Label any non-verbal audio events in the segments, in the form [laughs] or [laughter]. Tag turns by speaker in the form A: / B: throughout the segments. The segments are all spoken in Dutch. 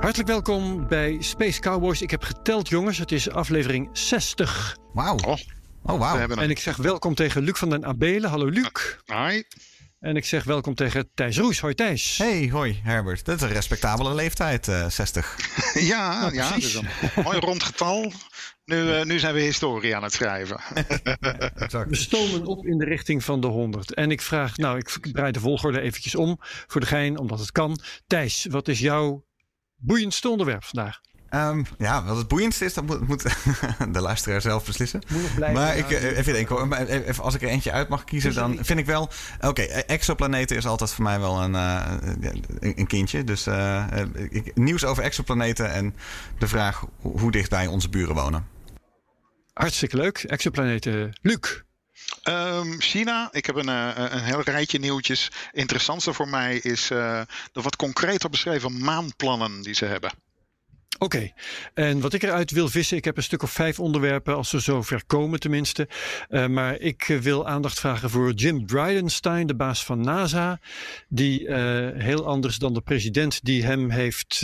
A: Hartelijk welkom bij Space Cowboys. Ik heb geteld, jongens. Het is aflevering 60.
B: Wauw.
C: Oh,
B: Oh, wauw.
A: En ik zeg welkom tegen Luc van den Abelen. Hallo, Luc.
C: Hi.
A: En ik zeg welkom tegen Thijs Roes. Hoi, Thijs.
B: Hey, hoi Herbert. Dat is een respectabele leeftijd, eh 60. [laughs]
C: Ja, ja, het
A: precies.
C: is een mooi rond getal. Nu, eh, nu zijn we historie aan het schrijven. [laughs]
B: Exact.
A: We stomen op in de richting van de 100. En ik vraag, nou, ik draai de volgorde eventjes om voor de gein, omdat het kan. Thijs, wat is jouw boeiendste onderwerp vandaag?
B: Ehm, ja, wat het boeiendste is, dat moet, moet [laughs] de luisteraar zelf beslissen.
A: Blijven.
B: Maar ik, eh, even denken hoor. Maar even, als ik er eentje uit mag kiezen, dan vind ik wel... Oké, exoplaneten is altijd voor mij wel een, eh, een, kindje. Dus eh, eh, ik- nieuws over exoplaneten en de vraag hoe hoe dicht bij onze buren wonen.
A: Hartstikke leuk. Exoplaneten. Luc.
C: Ehm, China, ik heb een, eh, een heel rijtje nieuwtjes. Interessantste voor mij is eh, de wat concreter beschreven maanplannen die ze hebben.
A: Oké, en wat ik eruit wil vissen, ik heb een stuk of vijf onderwerpen, als ze zover komen tenminste. Eh, maar ik wil aandacht vragen voor Jim Bridenstine, de baas van NASA. Die heel anders dan de president die hem heeft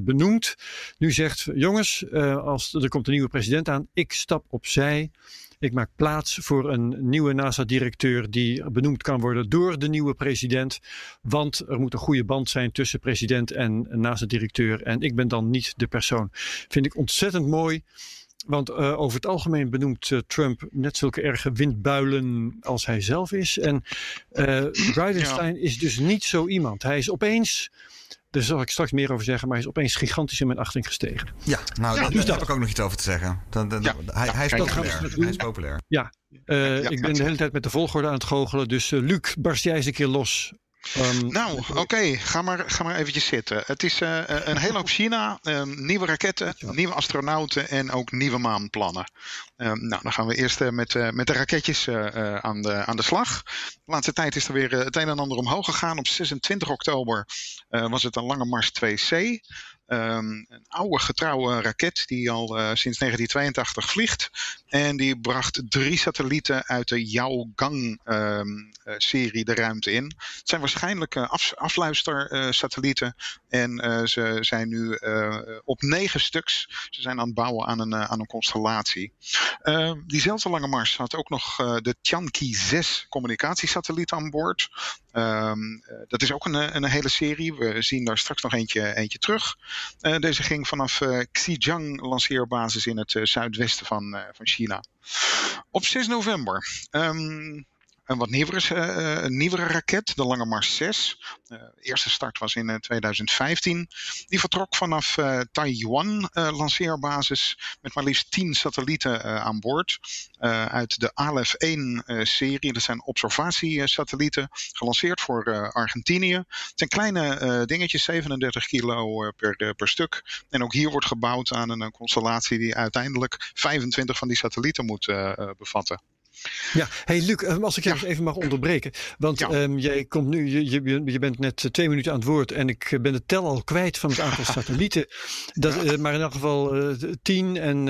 A: benoemd. Nu zegt, jongens, als er komt een nieuwe president aan, ik stap opzij. Ik maak plaats voor een nieuwe NASA-directeur die benoemd kan worden door de nieuwe president. Want er moet een goede band zijn tussen president en NASA-directeur. En ik ben dan niet de persoon. Vind ik ontzettend mooi. Want eh, over het algemeen benoemt eh, Trump net zulke erge windbuilen als hij zelf is. En eh Bridenstine is dus niet zo iemand. Hij is opeens, daar zal ik straks meer over zeggen, maar hij is opeens gigantisch in mijn achting gestegen.
B: Ja, nou,
C: Ja,
B: daar
C: dus
B: daar heb ik ook nog iets over te zeggen.
C: Ja,
B: hij,
C: ja,
B: hij is populair. Hij is populair.
A: Ja, eh,
C: Ja,
A: ik ben de hele tijd met de volgorde aan het goochelen. Dus eh, Luc, barst jij eens een keer los. Ehm,
C: Nou, oké, ga, maar, ga maar eventjes zitten. Het is eh, een hele hoop China, eh, nieuwe raketten, nieuwe astronauten en ook nieuwe maanplannen. Eh, nou, dan gaan we eerst met, eh, met de raketjes eh, eh, aan, de, aan de slag. De laatste tijd is er weer het een en ander omhoog gegaan. Op 26 oktober was het een Lange Mars 2C. Ehm, een oude getrouwe raket die al eh, sinds 1982 vliegt. En die bracht drie satellieten uit de Yaogang-serie de ruimte in. Het zijn waarschijnlijk eh, af, afluistersatellieten. en eh, ze zijn nu eh, op negen stuks. Ze zijn aan het bouwen aan een, eh, aan een constellatie. Eh, diezelfde lange Mars had ook nog eh, de Tianqi 6 communicatiesatelliet aan boord. Ehm, eh, dat is ook een, eh, een hele serie. We zien daar straks nog eentje, eentje terug. Eh, deze ging vanaf eh, Xizang lanceerbasis in het eh, zuidwesten van, eh, van China. Op 6 november. ehm, een wat nieuwere, eh, nieuwere raket, de Lange Mars 6. Eh, de eerste start was in eh, 2015. Die vertrok vanaf eh, Taiwan eh, lanceerbasis met maar liefst 10 satellieten eh, aan boord. Eh, uit de Aleph 1 eh, serie. Dat zijn observatiesatellieten, gelanceerd voor eh, Argentinië. Het zijn kleine eh, dingetjes, 37 kilo eh, per, eh, per stuk. En ook hier wordt gebouwd aan een, eh, constellatie die uiteindelijk 25 van die satellieten moet eh, eh, bevatten.
A: Ja, hey Luc, eh, als ik
C: Ja.
A: eens even mag onderbreken. Want
C: Ja.
A: ehm, jij komt nu, je, je, je bent net eh, twee minuten aan het woord en ik eh, ben de tel al kwijt van het aantal [laughs] satellieten. Dat, eh, maar in elk geval tien en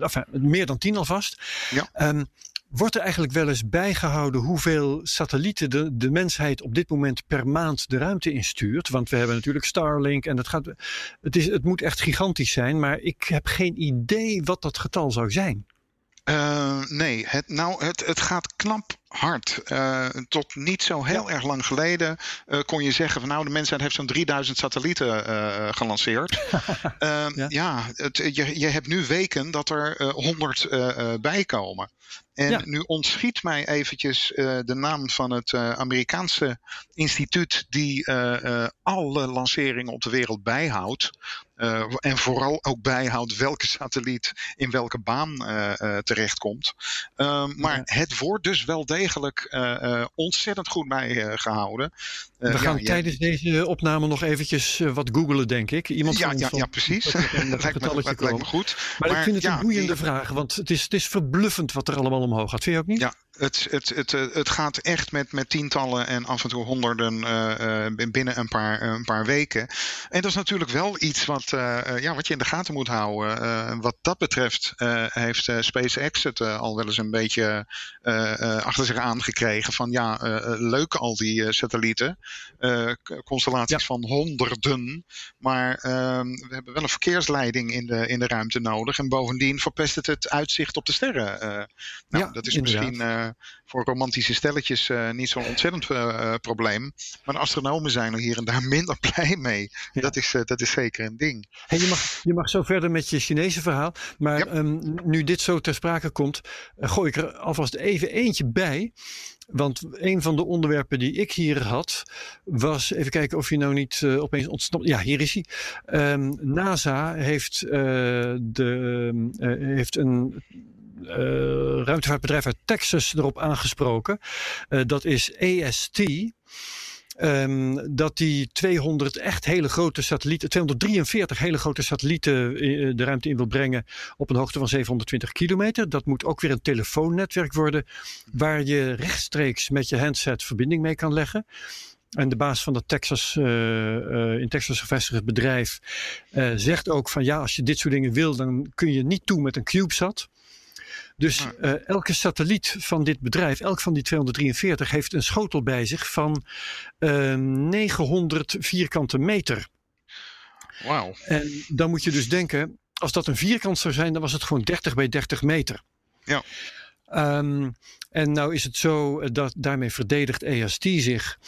A: enfin, meer dan tien alvast.
C: Ja.
A: Ehm, wordt er eigenlijk wel eens bijgehouden hoeveel satellieten de, de mensheid op dit moment per maand de ruimte instuurt? Want we hebben natuurlijk Starlink en dat gaat, het, is, het moet echt gigantisch zijn, maar ik heb geen idee wat dat getal zou zijn.
C: Eh, nee, het, nou, het, het gaat knap hard. Eh, tot niet zo heel erg lang geleden eh, kon je zeggen van nou de mensheid heeft zo'n 3000 satellieten gelanceerd. [laughs] Eh,
A: Ja.
C: ja, het, je, je hebt nu weken dat er eh, 100 eh, eh, bij komen. En
A: Ja.
C: nu ontschiet mij eventjes de naam van het Amerikaanse instituut die alle lanceringen op de wereld bijhoudt. Eh, en vooral ook bijhoudt welke satelliet in welke baan eh, eh, terechtkomt. Ehm, maar het wordt dus wel degelijk ontzettend goed bijgehouden.
A: We
C: ja,
A: gaan
C: ja.
A: tijdens deze opname nog eventjes wat googelen, denk ik. Iemand
C: Ja, ja, ja, precies.
A: dat
C: lijkt me, dat lijkt me goed.
A: Maar, ik vind het een boeiende
C: die-
A: vraag, want het is, het is verbluffend wat er allemaal omhoog gaat. Vind je ook niet?
C: Ja, het, het, het, eh, het gaat echt met, met tientallen en af en toe honderden eh, eh, binnen een paar, een paar weken. En dat is natuurlijk wel iets wat, ja, wat je in de gaten moet houden. Wat dat betreft heeft SpaceX het al wel eens een beetje achter zich aangekregen. Van ja, leuk al die satellieten. constellaties
A: Ja.
C: van honderden. Maar ehm, we hebben wel een verkeersleiding in de, in de ruimte nodig. En bovendien verpest het het uitzicht op de sterren. nou,
A: Ja,
C: dat is
A: inderdaad.
C: misschien voor romantische stelletjes eh, niet zo'n ontzettend eh, eh, probleem. Maar astronomen zijn er hier en daar [laughs] minder blij mee.
A: Ja.
C: Dat, is, eh, dat is zeker een ding.
A: Hey, je, mag, je mag zo verder met je Chinese verhaal. Maar
C: Ja.
A: ehm, nu dit zo ter sprake komt, eh, gooi ik er alvast even eentje bij. Want een van de onderwerpen die ik hier had, was even kijken of je nou niet eh, opeens ontsnapt. Ja, hier is hij. Ehm, NASA heeft, eh, de, eh, heeft een eh, ruimtevaartbedrijf uit Texas erop aangesproken. Eh, dat is AST. Ehm, dat die 200 echt hele grote satellieten, 243 hele grote satellieten eh, de ruimte in wil brengen op een hoogte van 720 kilometer. Dat moet ook weer een telefoonnetwerk worden waar je rechtstreeks met je handset verbinding mee kan leggen. En de baas van dat Texas, eh, eh, in Texas gevestigd bedrijf eh, zegt ook van ja, als je dit soort dingen wil, dan kun je niet toe met een CubeSat. Dus eh, elke satelliet van dit bedrijf, elk van die 243, heeft een schotel bij zich van eh, 900 vierkante meter.
C: Wauw.
A: En dan moet je dus denken, als dat een vierkant zou zijn, dan was het gewoon 30 bij 30 meter.
C: Ja.
A: Ehm, en nou is het zo eh, dat daarmee verdedigt EST zich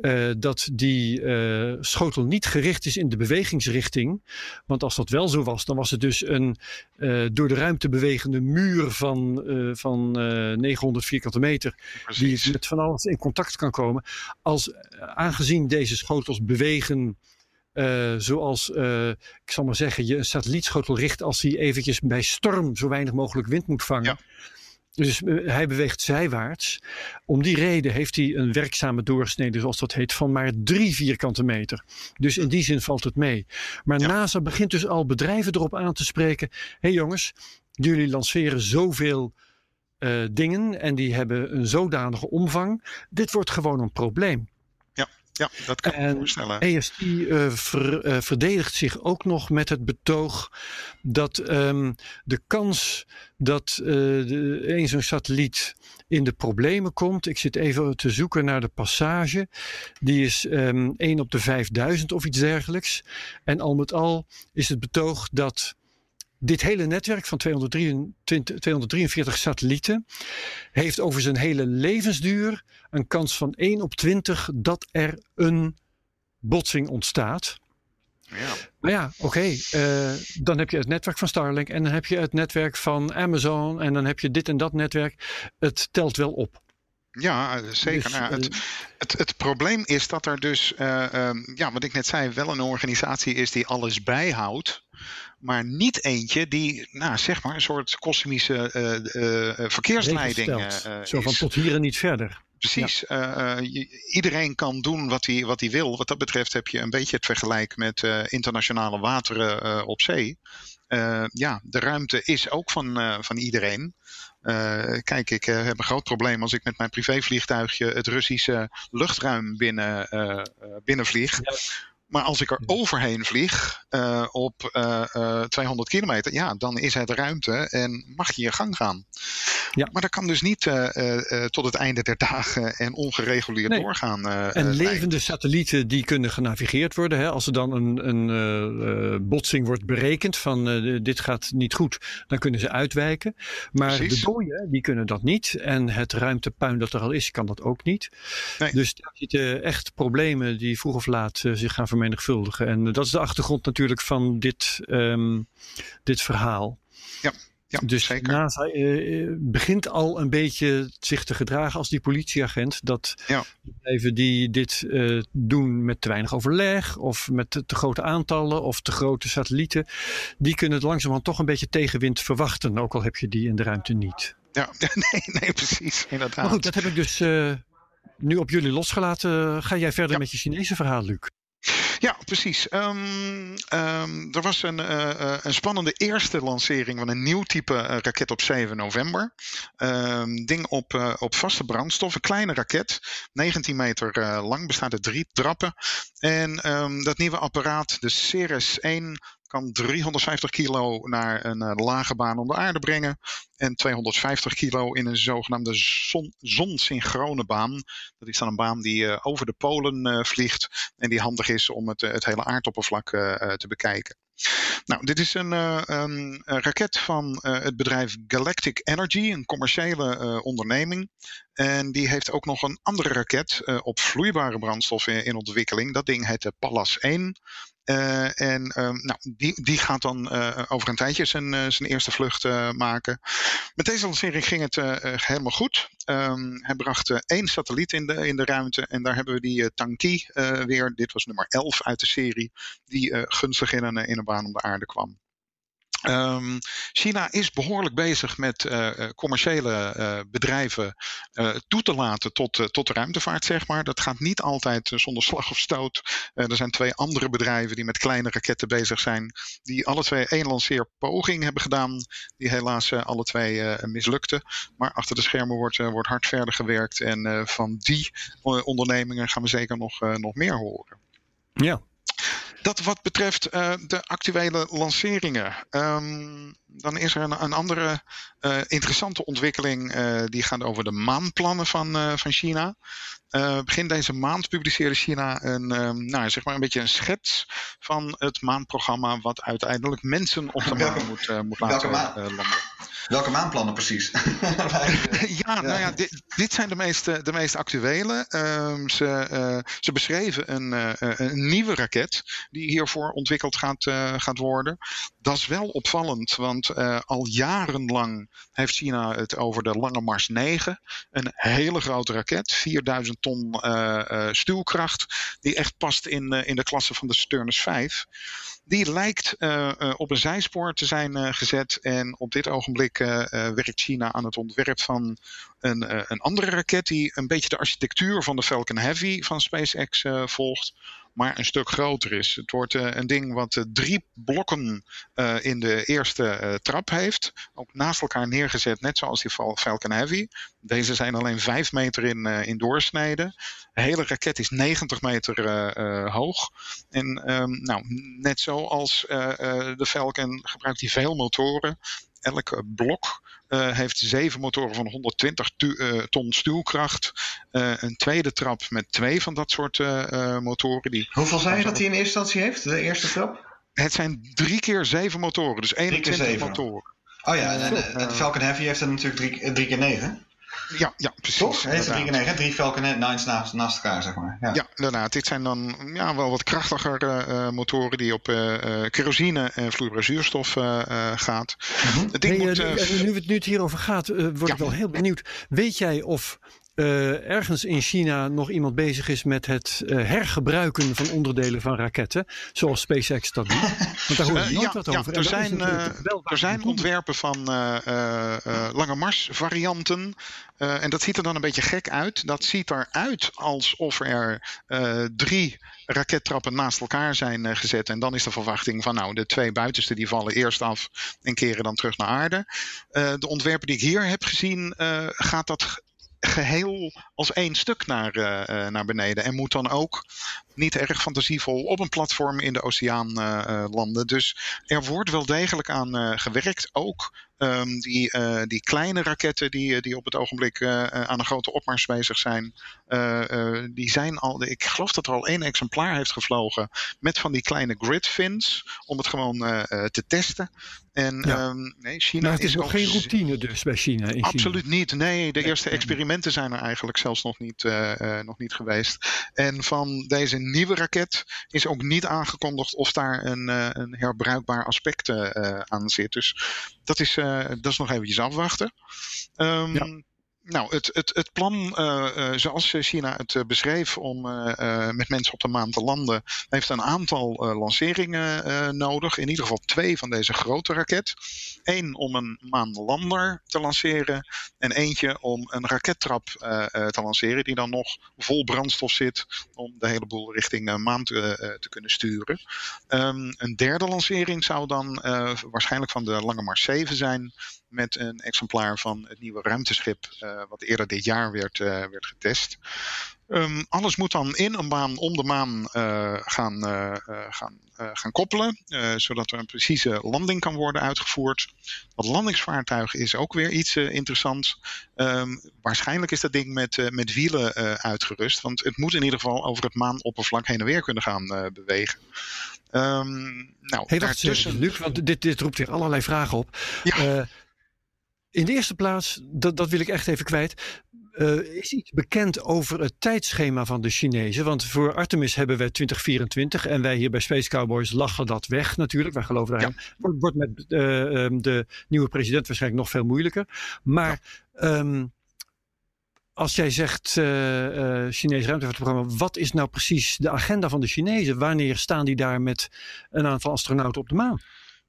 A: eh, dat die eh, schotel niet gericht is in de bewegingsrichting. Want als dat wel zo was, dan was het dus een eh, door de ruimte bewegende muur van, van eh, 900 vierkante meter die met van alles in contact kan komen. Als, aangezien deze schotels bewegen zoals, ik zal maar zeggen, je een satellietschotel richt als hij eventjes bij storm zo weinig mogelijk wind moet vangen.
C: Ja.
A: Dus eh, hij beweegt zijwaarts. Om die reden heeft hij een werkzame doorsnede, zoals dat heet, van maar drie vierkante meter. Dus in die zin valt het mee. Maar
C: Ja.
A: NASA begint dus al bedrijven erop aan te spreken. Hé hey jongens, jullie lanceren zoveel eh, dingen en die hebben een zodanige omvang. Dit wordt gewoon een probleem.
C: Ja, dat kan ik voorstellen.
A: EST eh, ver- eh, verdedigt zich ook nog met het betoog dat ehm, de kans dat eh, de, een zo'n satelliet in de problemen komt. Ik zit even te zoeken naar de passage. Die is ehm 1 op de 5000 of iets dergelijks. En al met al is het betoog dat dit hele netwerk van 223, 243 satellieten heeft over zijn hele levensduur een kans van 1 op 20 dat er een botsing ontstaat.
C: Ja.
A: Maar ja, oké, eh, dan heb je het netwerk van Starlink en dan heb je het netwerk van Amazon en dan heb je dit en dat netwerk. Het telt wel op.
C: Ja, zeker.
A: Dus,
C: Nou het,
A: eh,
C: het, het probleem is dat er dus, eh, ehm, ja, wat ik net zei, wel een organisatie is die alles bijhoudt. Maar niet eentje die, nou zeg maar, een soort kosmische eh, eh, verkeersleiding.
A: Zo van
C: is.
A: tot hier en niet verder.
C: Precies. Eh, eh, je- iedereen kan doen wat hij, wat hij wil. Wat dat betreft heb je een beetje het vergelijk met eh, internationale wateren eh, op zee. Eh, ja, de ruimte is ook van, eh, van iedereen. Eh, kijk, ik heb een groot probleem als ik met mijn privévliegtuigje het Russische luchtruim binnen, eh, eh, binnenvlieg. Maar als ik er overheen vlieg eh, op eh, eh, 200 kilometer, ja, dan is het ruimte en mag je je gang gaan.
A: Ja.
C: Maar dat kan dus niet eh, eh, eh, tot het einde der dagen en ongereguleerd
A: Nee.
C: doorgaan. eh,
A: En
C: eh,
A: levende satellieten die kunnen genavigeerd worden. Hè. Als er dan een, een eh, eh, botsing wordt berekend van eh, dit gaat niet goed, dan kunnen ze uitwijken. Maar
C: Precies.
A: de dooien, die kunnen dat niet. En het ruimtepuin dat er al is, kan dat ook niet.
C: Nee.
A: Dus daar zitten echt problemen die vroeg of laat eh, zich gaan vermenigvuldigen. En dat is de achtergrond natuurlijk van dit, ehm, dit verhaal.
C: Ja,
A: dus
C: zeker.
A: NASA eh, begint al een beetje zich te gedragen als die politieagent. Dat
C: Ja.
A: bedrijven die dit eh, doen met te weinig overleg, of met te, te grote aantallen, of te grote satellieten, die kunnen het langzamerhand toch een beetje tegenwind verwachten. Ook al heb je die in de ruimte niet.
C: Ja, [laughs] nee, nee, precies. Inderdaad.
A: Maar goed, dat heb ik dus eh, nu op jullie losgelaten, ga jij verder met je Chinese verhaal, Luc?
C: Ja, precies. Um, um, er was een, uh, een spannende eerste lancering van een nieuw type uh, raket op 7 november. Um, ding op, op vaste brandstof, een kleine raket, 19 meter lang, bestaat uit drie trappen. En dat nieuwe apparaat, de Ceres 1, kan 350 kilo naar een uh, lage baan om de aarde brengen. En 250 kilo in een zogenaamde zon, zonsynchrone baan. Dat is dan een baan die uh, over de polen uh, vliegt. En die handig is om het, het hele aardoppervlak te bekijken. Nou, dit is een, een raket van het bedrijf Galactic Energy, een commerciële onderneming. En die heeft ook nog een andere raket op vloeibare brandstof in, in ontwikkeling. Dat ding heet de Pallas 1. Uh, en um, nou, die, die gaat dan uh, over een tijdje zijn, uh, zijn eerste vlucht maken. Met deze lancering ging het helemaal goed. Um, hij bracht één satelliet in de, in de ruimte. En daar hebben we die Tanki weer. Dit was nummer 11 uit de serie. Die gunstig in een baan om de aarde kwam. Um, China is behoorlijk bezig met uh, commerciële uh, bedrijven uh, toe te laten tot, tot de ruimtevaart, zeg maar. Dat gaat niet altijd zonder slag of stoot. er zijn twee andere bedrijven die met kleine raketten bezig zijn, die alle twee één lanceerpoging hebben gedaan, die helaas alle twee mislukte. Maar achter de schermen wordt, wordt hard verder gewerkt en van die ondernemingen gaan we zeker nog, nog meer horen.
A: Ja,
C: dat wat betreft uh, de actuele lanceringen. Um, dan is er een, een andere uh, interessante ontwikkeling. Uh, die gaat over de maanplannen van, van China. begin deze maand publiceerde China een, um, nou, zeg maar een beetje een schets van het maanprogramma. Wat uiteindelijk mensen op de [laughs] maan moet, moet laten landen.
D: Welke maanplannen precies? [laughs] [laughs]
C: ja, nou ja, dit, dit, zijn de meest, de meest actuele. Um, ze, uh, ze beschreven een, uh, een, nieuwe raket die hiervoor ontwikkeld gaat, uh, gaat worden. Dat is wel opvallend, want al jarenlang heeft China het over de Lange Mars 9. Een hele grote raket, 4000 ton stuwkracht, die echt past in, in de klasse van de Sturnus 5 die lijkt uh, uh, op een zijspoor te zijn uh, gezet. En op dit ogenblik werkt China aan het ontwerp van een, een andere raket die een beetje de architectuur van de Falcon Heavy van SpaceX volgt maar een stuk groter is. Het wordt uh, een ding wat uh, drie blokken uh, in de eerste trap heeft. Ook naast elkaar neergezet, net zoals die Falcon Heavy. Deze zijn alleen 5 meter in, in doorsnede. De hele raket is 90 meter hoog. En um, nou, net zoals de Falcon gebruikt hij veel motoren. Elk blok heeft zeven motoren van 120 uh, ton stuwkracht. Uh, een tweede trap met twee van dat soort motoren. Die
D: Hoeveel zei je dat hij in eerste instantie heeft, de eerste trap?
C: Het zijn drie keer zeven motoren, dus 21 motoren.
D: Oh ja, en, en, Falcon Heavy heeft er natuurlijk drie, drie keer negen.
C: Ja, ja precies.
D: Toch? Heeft drie negen, drie Falcon 9's naast, naast elkaar, zeg maar. Ja,
C: ja inderdaad. Dit zijn dan ja, wel wat krachtiger uh, motoren die op uh, kerosine en vloeibare zuurstof uh, gaat.
A: Mm -hmm. hey, moet, nu, het, nu het hierover gaat, word ja. ik wel heel benieuwd. Weet jij of uh, ergens in China nog iemand bezig is met het uh, hergebruiken van onderdelen van raketten, zoals SpaceX dat doet. Want daar hoor je nooit
C: ja,
A: wat
C: ja,
A: over.
C: Er zijn, er zijn ontwerpen van lange Mars varianten. en dat ziet er dan een beetje gek uit. Dat ziet eruit alsof er drie rakettrappen naast elkaar zijn gezet. En dan is de verwachting van nou, de twee buitenste die vallen eerst af en keren dan terug naar aarde. de ontwerpen die ik hier heb gezien, gaat dat geheel als één stuk naar, uh, naar beneden. En moet dan ook niet erg fantasievol op een platform in de oceaan uh, landen. Dus er wordt wel degelijk aan gewerkt. Ook um, die, die kleine raketten die, die op het ogenblik aan een grote opmars bezig zijn. die zijn al, ik geloof dat er al één exemplaar heeft gevlogen met van die kleine grid fins. Om het gewoon te testen. En ja. um, nee, China
A: maar het is,
C: is
A: nog geen routine dus bij China. In
C: absoluut
A: China.
C: niet. Nee, de eerste experimenten zijn er eigenlijk zelfs nog niet, nog niet geweest. En van deze nieuwe raket is ook niet aangekondigd of daar een, een herbruikbaar aspect aan zit. Dus dat is, dat is nog eventjes afwachten. Um. Nou, het, het, het plan uh, zoals China het beschreef om met mensen op de maan te landen, heeft een aantal lanceringen nodig. In ieder geval twee van deze grote raket. Eén om een maanlander te lanceren en eentje om een rakettrap te lanceren die dan nog vol brandstof zit om de hele boel richting maan te, te kunnen sturen. Um, een derde lancering zou dan waarschijnlijk van de Lange Mars 7 zijn met een exemplaar van het nieuwe ruimteschip, uh, wat eerder dit jaar werd, uh, werd getest. Um, alles moet dan in een baan om de maan uh, gaan, gaan, gaan koppelen, zodat er een precieze landing kan worden uitgevoerd. Dat landingsvaartuig is ook weer iets interessants. Um, waarschijnlijk is dat ding met, met wielen uitgerust, want het moet in ieder geval over het maanoppervlak heen en weer kunnen gaan bewegen.
A: Um, nou, hey, wacht, daartussen... Luc, want dit, dit roept weer allerlei vragen op. Ja. In de eerste plaats, dat, dat wil ik echt even kwijt. Uh, is iets bekend over het tijdschema van de Chinezen? Want voor Artemis hebben we 2024 en wij hier bij Space Cowboys lachen dat weg natuurlijk. Wij geloven daarin. Ja. Wordt, wordt met uh, de nieuwe president waarschijnlijk nog veel moeilijker. Maar ja. um, als jij zegt uh, Chinees ruimtevaartprogramma, wat is nou precies de agenda van de Chinezen? Wanneer staan die daar met een aantal astronauten op de maan?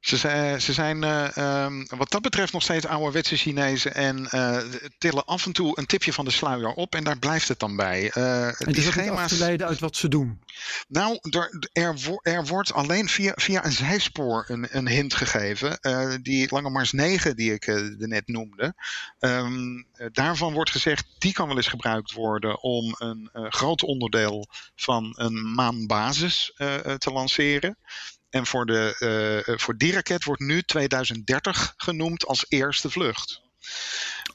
C: Ze zijn, ze zijn uh, um, wat dat betreft nog steeds ouderwetse Chinezen en uh, tillen af en toe een tipje van de sluier op en daar blijft het dan bij.
A: Uh, en die schema's af te leiden uit wat ze doen?
C: Nou, er, er, er wordt alleen via, via een zijspoor een, een hint gegeven. die Lange Mars 9 die ik net noemde. Um, daarvan wordt gezegd, die kan wel eens gebruikt worden om een groot onderdeel van een maanbasis te lanceren. En voor, de, uh, voor die raket wordt nu 2030 genoemd als eerste vlucht.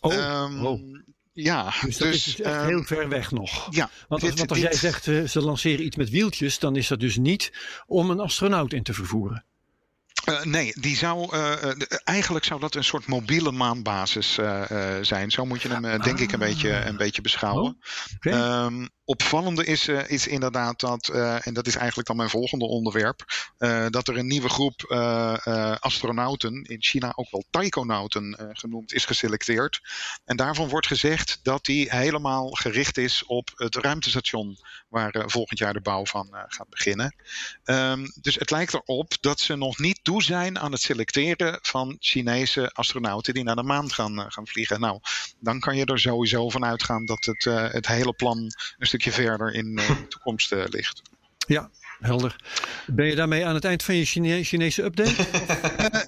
A: Oh, um, Ja, dus dat dus, is echt um, heel ver weg nog. Ja, want, dit, want als dit, jij zegt uh, ze lanceren iets met wieltjes, dan is dat dus niet om een astronaut in te vervoeren.
C: Uh, nee, die zou, uh, eigenlijk zou dat een soort mobiele maanbasis uh, zijn. Zo moet je hem denk ik een beetje, een beetje beschouwen. Oh, okay. um, opvallende is, is inderdaad dat, en dat is eigenlijk dan mijn volgende onderwerp, dat er een nieuwe groep astronauten, in China ook wel taikonauten genoemd, is geselecteerd. En daarvan wordt gezegd dat die helemaal gericht is op het ruimtestation waar volgend jaar de bouw van gaat beginnen. Um, dus het lijkt erop dat ze nog niet toe zijn aan het selecteren van Chinese astronauten die naar de maan gaan, gaan vliegen. Nou, dan kan je er sowieso van uitgaan dat het, het hele plan een stukje verder in uh, [laughs] de toekomst ligt.
A: Ja, helder. Ben je daarmee aan het eind van je Chine Chinese update?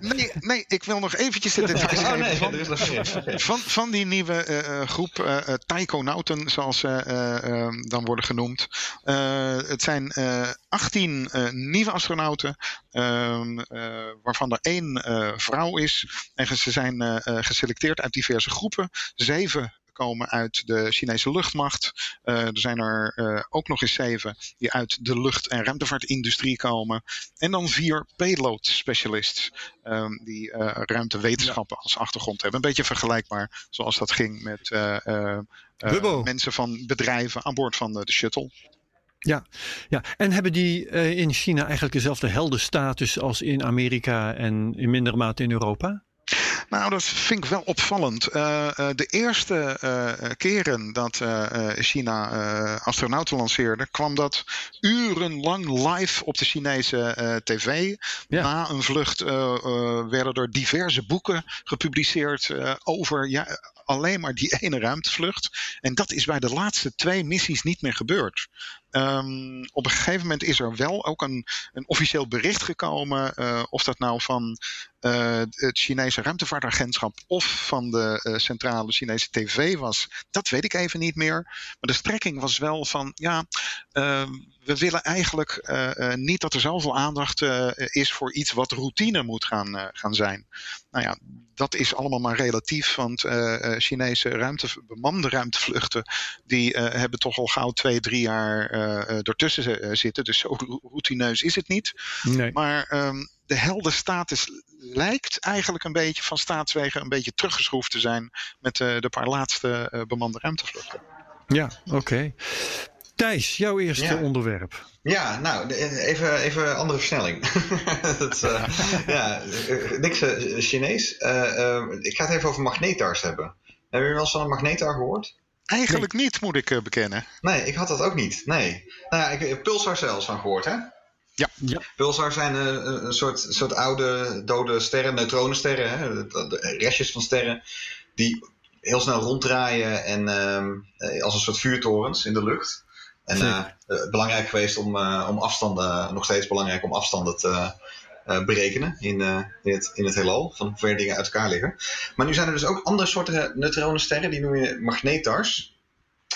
C: uh, [laughs] nee, nee, ik wil nog eventjes de details oh, nee, van, van, van, die nieuwe uh, groep uh, taikonauten, zoals ze ehm, dan worden genoemd. het zijn 18 nieuwe astronauten, ehm, waarvan er één vrouw is. En ze zijn geselecteerd uit diverse groepen. Zeven komen uit de Chinese luchtmacht. Uh, er zijn er uh, ook nog eens zeven die uit de lucht- en ruimtevaartindustrie komen. En dan vier payload specialists um, die uh, ruimtewetenschappen als achtergrond hebben. Een beetje vergelijkbaar zoals dat ging met mensen van bedrijven aan boord van de, de shuttle.
A: Ja, ja, en hebben die uh, in China eigenlijk dezelfde heldenstatus als in Amerika en in mindere mate in Europa?
C: Nou, dat vind ik wel opvallend. Uh, uh, de eerste uh, keren dat China astronauten lanceerde, kwam dat urenlang live op de Chinese tv. Ja. Na een vlucht werden er diverse boeken gepubliceerd over ja, alleen maar die [laughs] ene ruimtevlucht. En dat is bij de laatste twee missies niet meer gebeurd. Um, op een gegeven moment is er wel ook een, een officieel bericht gekomen. Uh, of dat nou van uh, het Chinese ruimtevaartagentschap of van de uh, centrale Chinese tv was. Dat weet ik even niet meer. Maar de strekking was wel van ja. Ehm, we willen eigenlijk niet dat er zoveel aandacht is voor iets wat routine moet gaan, gaan zijn. Nou ja, dat is allemaal maar relatief, want Chinese ruimte, bemande ruimtevluchten, die hebben toch al gauw twee, drie jaar ertussen eh, zitten. Dus zo routineus is het niet. Nee. Maar um, de heldenstatus lijkt eigenlijk een beetje van staatswegen een beetje teruggeschroefd te zijn met uh, de paar laatste uh, bemande ruimtevluchten.
A: Ja, oké. Okay. Thijs, jouw eerste ja. onderwerp.
D: Ja, nou, even, even andere versnelling. [laughs] dat, uh, ja, niks Chinees. ik ga het even over magnetars hebben. Hebben jullie wel eens van een magnetar gehoord?
C: Eigenlijk niet, moet ik eh, bekennen.
D: Nee, ik had dat ook niet. Nee. Nou ja, ik heb Pulsar zelfs van gehoord, hè?
C: Ja.
A: Ja.
D: Pulsar zijn eh, een soort, soort oude dode sterren, neutronensterren, hè? Restjes van sterren, die heel snel ronddraaien en ehm, eh, als een soort vuurtorens in de lucht. En eh, eh, belangrijk geweest om, eh, om afstanden, nog steeds belangrijk om afstanden te eh, berekenen in, eh, in, het, in het heelal, van hoe ver dingen uit elkaar liggen. Maar nu zijn er dus ook andere soorten neutronensterren, die noem je magnetars.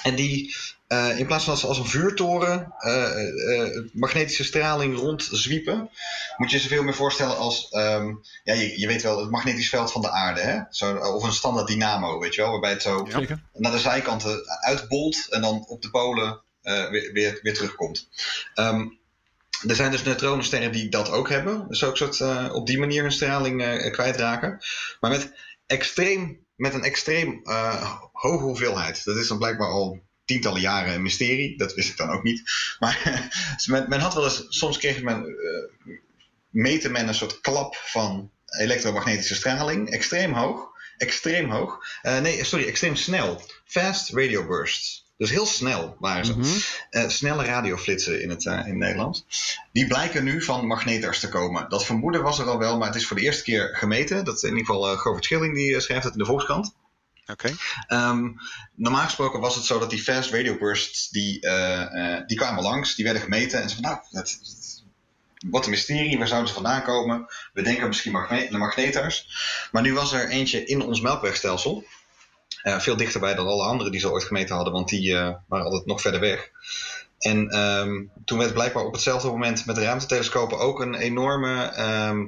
D: En die eh, in plaats van als, als een vuurtoren eh, eh, magnetische straling rondzwiepen, moet je je veel meer voorstellen als, ehm, ja, je, je weet wel, het magnetisch veld van de aarde, hè? Zo, of een standaard dynamo, weet je wel, waarbij het zo naar de zijkanten uitbolt en dan op de polen eh, weer, weer, weer terugkomt. Ehm, er zijn dus neutronensterren die dat ook hebben, dus ook soort, eh, op die manier hun straling eh, kwijtraken. Maar met, extreem, met een extreem eh, hoge hoeveelheid. Dat is dan blijkbaar al tientallen jaren een mysterie. Dat wist ik dan ook niet. Maar [laughs] men, men had wel eens, soms kreeg men, eh, meten men een soort klap van elektromagnetische straling. Extreem hoog. Extreem hoog. Eh, nee, sorry, extreem snel. Fast radio bursts. Dus heel snel waren ze.
A: Mhm.
D: Eh, snelle radioflitsen in het, eh, in het Nederlands. Die blijken nu van magnetars te komen. Dat vermoeden was er al wel, maar het is voor de eerste keer gemeten. Dat in ieder geval uh, Govert Schilling die schrijft het in de Volkskrant. Ehm, normaal gesproken was het zo dat die fast radio bursts, die, eh, eh, die kwamen langs, die werden gemeten. En ze van, nou, dat, wat een mysterie, waar zouden ze vandaan komen? We denken misschien magne de magnetars. Maar nu was er eentje in ons melkwegstelsel. Eh, veel dichterbij dan alle andere die ze ooit gemeten hadden, want die waren altijd nog verder weg. En ehm, toen werd blijkbaar op hetzelfde moment met ruimtetelescopen ook een enorme, ehm, eh,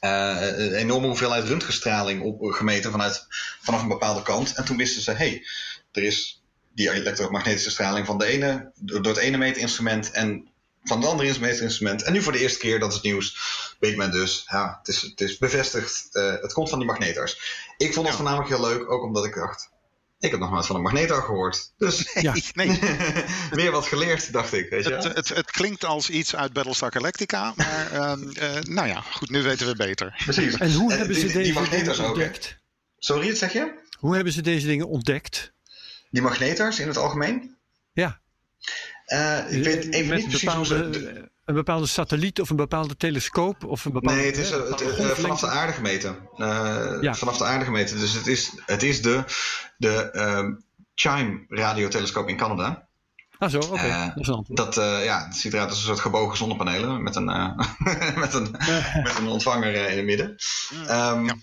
D: een enorme hoeveelheid röntgenstraling op, gemeten vanuit, vanaf een bepaalde kant. En toen wisten ze, hé, hey, er is die elektromagnetische straling van de ene, door het ene meetinstrument en van het andere meetinstrument. En nu voor de eerste keer, dat is het nieuws, weet men dus, ja, het is, het is bevestigd, eh, het komt van die magnetars. Ik vond het
C: Ja.
D: voornamelijk heel leuk, ook omdat ik dacht, ik heb nog nooit van een magnetar gehoord. Dus [laughs]
A: Ja. [laughs]
C: Nee, [laughs]
D: weer wat geleerd, dacht ik. Weet je?
C: het, het, het klinkt als iets uit Battlestar Galactica, maar ehm, eh, nou ja, goed, nu weten we beter.
D: Precies.
A: En hoe
D: Eh,
A: hebben
D: die-
A: ze
D: die
A: deze dingen
D: magnetars ook, hè?
A: ontdekt?
D: Sorry, wat zeg je?
A: Hoe hebben ze deze dingen ontdekt?
D: Die magnetars in het algemeen?
A: Ja.
D: Eh, ik weet even
A: Met
D: niet precies hoe ze...
A: een bepaalde satelliet of een bepaalde telescoop of een bepaalde.
D: Nee, het is het, eh, vanaf de aarde gemeten. Eh,
A: Ja.
D: Vanaf de aarde gemeten. Dus het is, het is de, de ehm, Chime radiotelescoop in Canada.
A: Ah, zo, oké.
D: Eh,
A: dat
D: eh, ja, het ziet eruit als een soort gebogen zonnepanelen met een, eh, [laughs] met een, [laughs] met een ontvanger in het midden. Ehm,
C: Ja.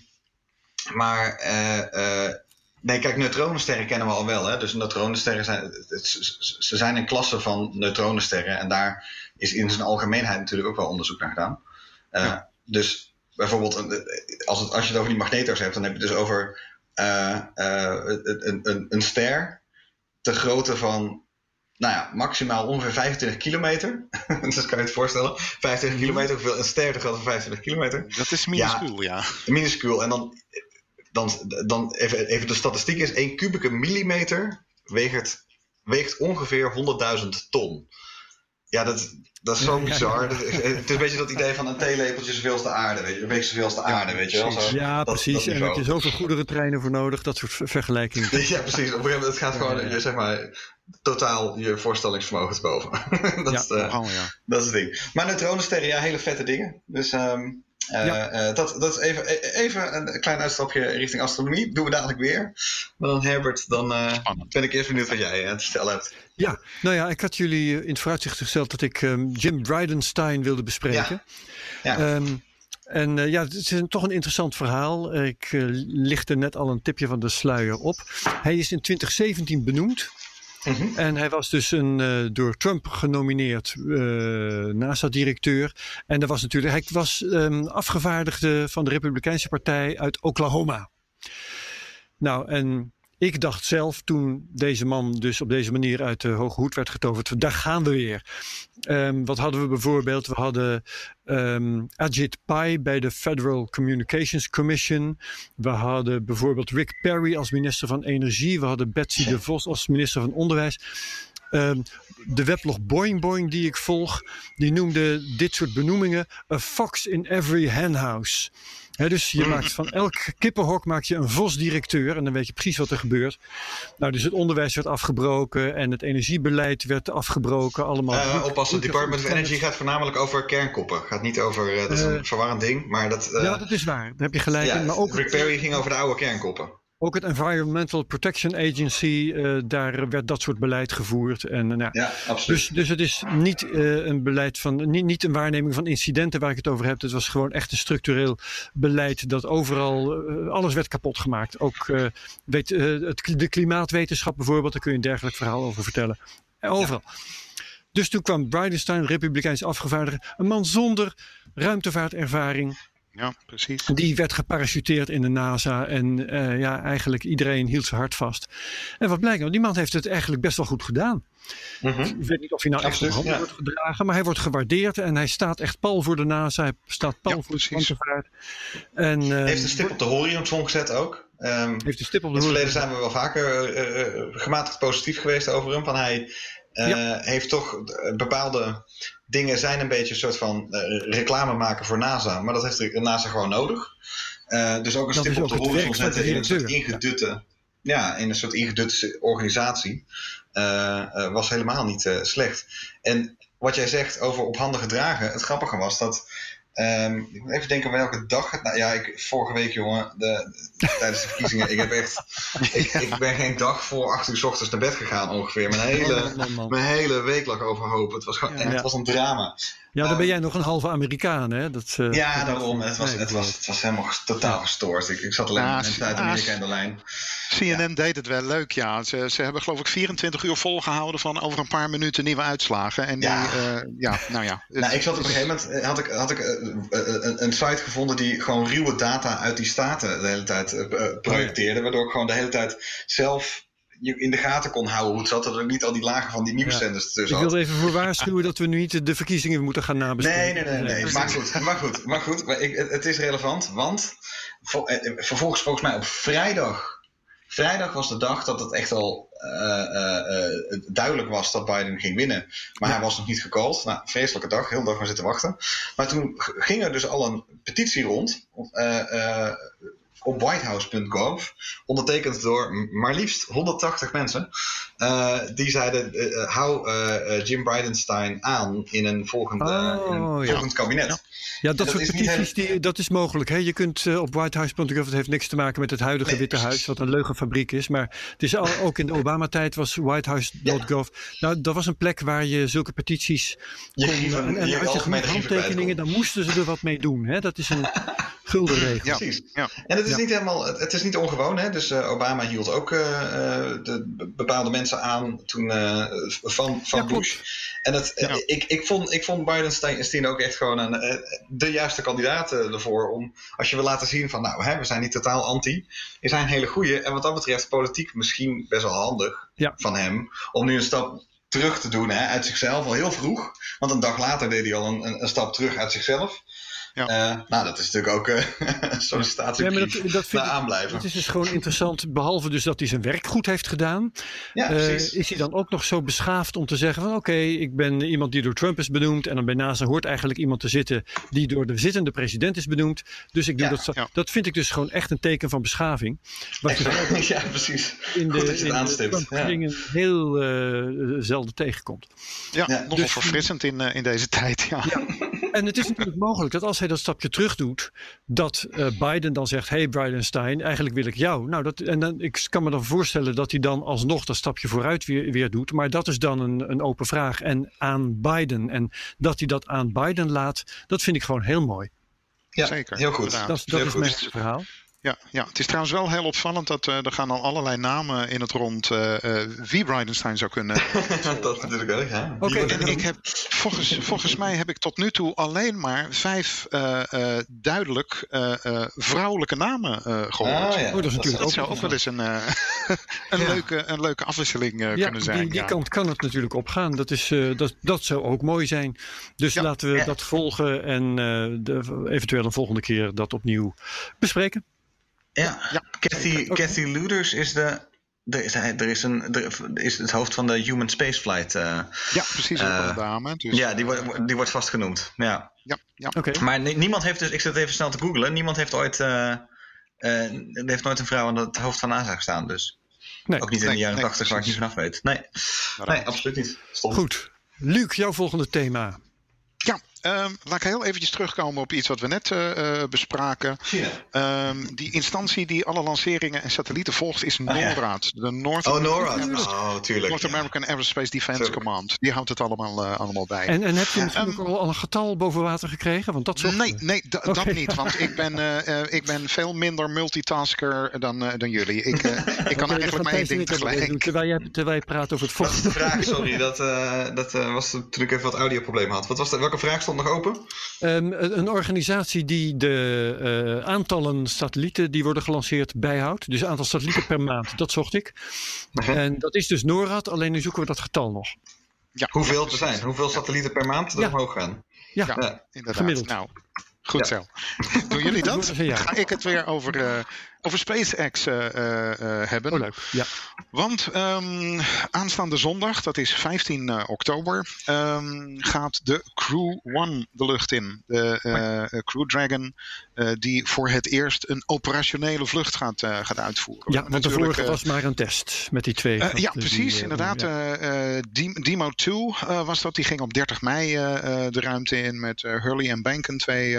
D: Maar eh, eh, nee, kijk, neutronensterren kennen we al wel. Hè? Dus neutronensterren zijn, het- het- ze- ze zijn een klasse van neutronensterren. En daar is in zijn algemeenheid natuurlijk ook wel onderzoek naar gedaan. Eh, Dus bijvoorbeeld, een- als, het, als je het over die magnetars hebt, dan heb je het dus over eh, eh, een, een, een ster ter grootte van nou ja, maximaal ongeveer 25 kilometer. [laughs] dus kan je het voorstellen. 25 kilometer, hoeveel een ster ter grootte van 25 kilometer.
C: Dat is minuscuul, ja.
D: Minuscuul. En dan, dan, dan even, even de statistiek is: 1 kubieke millimeter weegt, weegt ongeveer 100.000 ton. Ja, dat, dat is zo [laughs] bizar. Dat- het is een beetje dat idee van een theelepeltje zoveel als de aarde. Weet je. Dat weegt zoveel als de aarde, weet je wel.
C: precies.
D: Zo,
A: ja,
D: dat-
A: precies.
D: dat
A: en heb je zoveel goederentreinen voor nodig, dat soort ver- vergelijkingen. [laughs]
D: Ja, precies. Op een gegeven moment het gaat gewoon,
A: Ja,
D: zeg maar, totaal je voorstellingsvermogen te boven. [laughs] dat,
A: Ja.
D: is, eh,
C: Oh ja.
D: dat is het ding. Maar neutronensterren, ja, hele vette dingen. Dus ehm, eh,
A: Ja.
D: eh, dat, dat is even, e- even een klein uitstapje richting astronomie. Doen we dadelijk weer. Maar dan Herbert, dan eh, ben ik eerst benieuwd wat jij eh, te vertellen hebt.
A: Ja, nou ja, ik had jullie eh, in het vooruitzicht gesteld dat ik ehm, Jim Bridenstine wilde bespreken.
D: Ja.
A: Ehm, en eh, ja, het is een, toch een interessant verhaal. Ik eh, lichtte net al een tipje van de sluier op. Hij is in 2017 benoemd.
D: Mhm.
A: En hij was dus een eh, door Trump genomineerd eh, NASA-directeur. En dat was natuurlijk, hij was ehm, afgevaardigde van de Republikeinse Partij uit Oklahoma. Nou, en ik dacht zelf toen deze man dus op deze manier uit de hoge hoed werd getoverd, daar gaan we weer. Ehm, wat hadden we bijvoorbeeld? We hadden ehm, Ajit Pai bij de Federal Communications Commission. We hadden bijvoorbeeld Rick Perry als minister van Energie. We hadden Betsy de Vos als minister van Onderwijs. Ehm, de weblog Boing Boing die ik volg, die noemde dit soort benoemingen a fox in every henhouse. Dus je maakt van elk kippenhok maak je een VOS-directeur en dan weet je precies wat er gebeurt. Nou, dus het onderwijs werd afgebroken en het energiebeleid werd afgebroken. Allemaal.
D: Uh, oppassen, het Department of Energy gaat voornamelijk over kernkoppen. Gaat niet over, uh, dat is een verwarrend ding, maar dat...
A: Ja, dat is waar. Daar heb je gelijk
D: ja,
A: in. Maar ook
D: Rick Perry ging over de oude kernkoppen.
A: Ook het Environmental Protection Agency, uh, daar werd dat soort beleid gevoerd. En, uh, nou,
D: ja, absoluut.
A: Dus, dus het is niet uh, een beleid van, niet, niet een waarneming van incidenten waar ik het over heb. Het was gewoon echt een structureel beleid dat overal, alles werd kapot gemaakt. Ook weet, het, de klimaatwetenschap bijvoorbeeld, daar kun je een dergelijk verhaal over vertellen. Overal. Ja. Dus toen kwam Bridenstine, republikeins afgevaardigde, een man zonder ruimtevaartervaring.
C: Ja, precies.
A: Die werd geparachuteerd in de NASA en uh, ja, eigenlijk iedereen hield zijn hart vast. En wat blijkt nou, die man heeft het eigenlijk best wel goed gedaan. Mm -hmm. Ik weet niet of hij nou echt handen ja. wordt gedragen, maar hij wordt gewaardeerd en hij staat echt pal voor de NASA. Hij staat pal
C: ja,
A: voor de ruimtevaart. En, uh,
D: heeft een stip op de horizon gezet ook. Um,
A: heeft een stip op de
D: in het verleden zijn we wel vaker uh, gematigd positief geweest over hem. Van hij ja. heeft toch bepaalde dingen zijn een beetje een soort van uh, reclame maken voor NASA. Maar dat heeft de NASA gewoon nodig. Uh, dus ook een
A: dat
D: stip op de horizon zetten in een soort ingedutte, ja. ja. in een soort ingedutte organisatie. Uh, was helemaal niet slecht. En wat jij zegt over op handen gedragen. Het grappige was dat. Um, ik moet even denken welke dag het. Nou ja, ik, vorige week, jongen, de, de, tijdens de verkiezingen. ik heb echt. [laughs] Ik, ik, ben geen dag voor acht uur s ochtends naar bed gegaan ongeveer. Mijn hele, mijn hele week lag overhoop. Het was, gewoon, en het was een drama.
A: Ja, dan ben jij nog een halve Amerikaan, hè? Dat, uh,
D: ja, daarom. Het was, het was, het was helemaal totaal gestoord. Ik, ik zat alleen met mensen uit Amerika in de lijn.
C: CNN ja. deed het wel leuk, ja. Ze, ze hebben geloof ik 24 uur volgehouden van over een paar minuten nieuwe uitslagen. En
D: ja.
C: Die, uh, ja, nou ja. [laughs]
D: Nou, ik zat op een gegeven moment, had ik, had ik uh, een, een, site gevonden die gewoon ruwe data uit die staten de hele tijd projecteerde. Waardoor ik gewoon de hele tijd zelf in de gaten kon houden hoe het zat. Dat er niet al die lagen van die nieuwszenders ja. tussen
A: Ik wil even voor waarschuwen dat we nu niet de verkiezingen moeten gaan nabespreken.
D: Nee, nee, nee. nee. nee. Maar goed, maar goed. Maar goed maar ik, het is relevant, want vervolgens volgens mij op vrijdag. Vrijdag was de dag dat het echt al uh, uh, uh, duidelijk was dat Biden ging winnen. Maar ja. hij was nog niet gecalled. Nou, vreselijke dag, heel dag maar zitten wachten. Maar toen ging er dus al een petitie rond op whitehouse.gov, ondertekend door maar liefst 180 mensen. Uh, die zeiden: uh, hou uh, Jim Bridenstine aan in een volgend,
A: oh,
D: in een
A: ja.
D: volgend kabinet.
A: Ja, ja dat, dat soort petities, die, dat is mogelijk. Hè? Je kunt op whitehouse.gov, het heeft niks te maken met het huidige nee, Witte Huis, wat een leugenfabriek is. Maar het is al, ook in de Obama-tijd was whitehouse.gov. Ja. Nou, dat was een plek waar je zulke petities kon.
D: Je,
A: en, en
D: je
A: had je genoeg handtekeningen, dan moesten ze er wat mee doen. Hè? Dat is een [laughs] gulden regel.
D: Ja, precies. Ja. En het is niet helemaal, het is niet ongewoon. Hè? Dus uh, Obama hield ook uh, de bepaalde mensen aan toen uh, van, van
A: ja,
D: Bush. En het, ja. ik, ik, vond, ik vond Biden ook echt gewoon een, de juiste kandidaat ervoor. Om, als je wil laten zien van nou, hè, we zijn niet totaal anti. We zijn hele goede. En wat dat betreft politiek misschien best wel handig
A: ja.
D: van hem. Om nu een stap terug te doen hè, uit zichzelf al heel vroeg. Want een dag later deed hij al een, een, een stap terug uit zichzelf. Ja. Uh, nou, dat is natuurlijk ook uh, [laughs] een sollicitatiebrief
A: ja, dat, dat vind
D: aanblijven.
A: Het is dus gewoon interessant, behalve dus dat hij zijn werk goed heeft gedaan.
D: Ja,
A: uh, is hij dan ook nog zo beschaafd om te zeggen van oké, okay, ik ben iemand die door Trump is benoemd. En dan bij NASA hoort eigenlijk iemand te zitten die door de zittende president is benoemd. Dus ik doe
D: ja,
A: dat zo. Ja. Dat vind ik dus gewoon echt een teken van beschaving.
D: Wat je [laughs] ja, precies.
A: In de,
D: goed dat je het
A: aanstipt. Ja. dingen heel uh, zelden tegenkomt.
C: Ja, ja nogal dus, verfrissend in, in deze tijd. Ja. [laughs]
A: En het is natuurlijk mogelijk dat als hij dat stapje terug doet, dat uh, Biden dan zegt: Hey Bridenstine, eigenlijk wil ik jou. Nou, dat, en dan, ik kan me dan voorstellen dat hij dan alsnog dat stapje vooruit weer, weer doet. Maar dat is dan een, een open vraag. En aan Biden. En dat hij dat aan Biden laat, dat vind ik gewoon heel mooi.
D: Ja,
C: Zeker.
D: Heel goed.
A: Dat, dat
D: heel
A: is
D: goed.
A: mijn verhaal.
C: Ja, ja, het is trouwens wel heel opvallend dat uh, er gaan al allerlei namen in het rond uh, uh, wie Bridenstine zou kunnen. [laughs]
D: dat natuurlijk ook, ja.
C: Oké, okay, en ik heb, volgens, volgens mij heb ik tot nu toe alleen maar vijf duidelijk vrouwelijke namen gehoord.
D: Ah, ja.
A: Oh, dat is natuurlijk
C: dat
A: ook,
C: zou ook wel eens een, [laughs] een, ja. leuke, een leuke afwisseling
A: ja,
C: kunnen zijn.
A: Die, die
C: ja.
A: kant kan het natuurlijk opgaan. Dat, is, dat, dat zou ook mooi zijn. Dus laten we dat volgen en de, eventueel een volgende keer dat opnieuw bespreken.
D: Ja, ja. Kathy, okay. Kathy Luders is de er is, er is, een, er is het hoofd van de Human Spaceflight. eh
C: Ja, precies. ook
D: Eh,
C: een dame. Dus,
D: ja, die wordt, die wordt vast genoemd. Ja.
C: ja, ja.
A: Oké.
D: Maar ni- niemand heeft dus, ik zit even snel te googlen, niemand heeft ooit, eh, eh, er heeft nooit een vrouw aan het hoofd van NASA gestaan. Dus
A: Nee.
D: ook niet in
C: Nee,
D: de jaren
C: nee,
D: 80 waar ik niet vanaf weet. Nee, nee absoluut niet.
A: Goed. Luc, jouw volgende thema.
C: Ja, ehm, laat ik heel eventjes terugkomen op iets wat we net eh, eh, bespraken. Ehm, die instantie die alle lanceringen en satellieten volgt is
D: Ah, ja.
C: NORAD. De North,
D: Oh, NORAD.
C: Aerospace-
D: Oh, tuurlijk.
C: North
D: ja.
C: American Aerospace Defense
D: Tuurlijk.
C: Command. Die houdt het allemaal, eh, allemaal bij.
A: En, en heb je misschien
C: Ehm,
A: ook al een getal boven water gekregen? Want dat
C: Nee, nee da- dat niet. Want ik ben, [laughs] ik ben veel minder multitasker dan, eh, dan jullie. Ik, eh, [laughs] ik kan eigenlijk maar één ding
A: even doen,
C: tegelijk.
A: Terwijl jij, terwijl jij praat over het
D: Wat is
A: vocht.
D: de vraag? Sorry, [laughs] dat, eh, dat eh, was toen ik even wat audioproblemen had. Wat was de, welke vraag stond nog open?
A: Ehm, een organisatie die de eh, aantallen satellieten die worden gelanceerd bijhoudt. Dus aantal satellieten per maand, dat zocht ik. En dat is dus NORAD, alleen nu zoeken we dat getal nog.
C: Ja,
D: Hoeveel er zijn? Hoeveel satellieten per maand er
A: Ja.
D: omhoog gaan?
A: Ja,
C: Ja.
D: Ja.
C: inderdaad.
A: Gemiddeld.
C: Nou, goed
D: Ja.
C: zo. Doen jullie dat? Ga ik het weer over, eh, over SpaceX eh, eh, eh, hebben.
A: oh leuk. Ja.
C: Want ehm, aanstaande zondag, dat is 15 eh, oktober, ehm, gaat de Crew One de lucht in. De Crew Dragon, die voor het eerst een operationele vlucht gaat, gaat uitvoeren.
A: ja, want de vorige was maar een test met die twee.
C: ja,
A: die,
C: precies,
A: eh,
C: inderdaad. Demo 2 eh, was dat. Die ging op 30 mei de ruimte in met Hurley en Banken, twee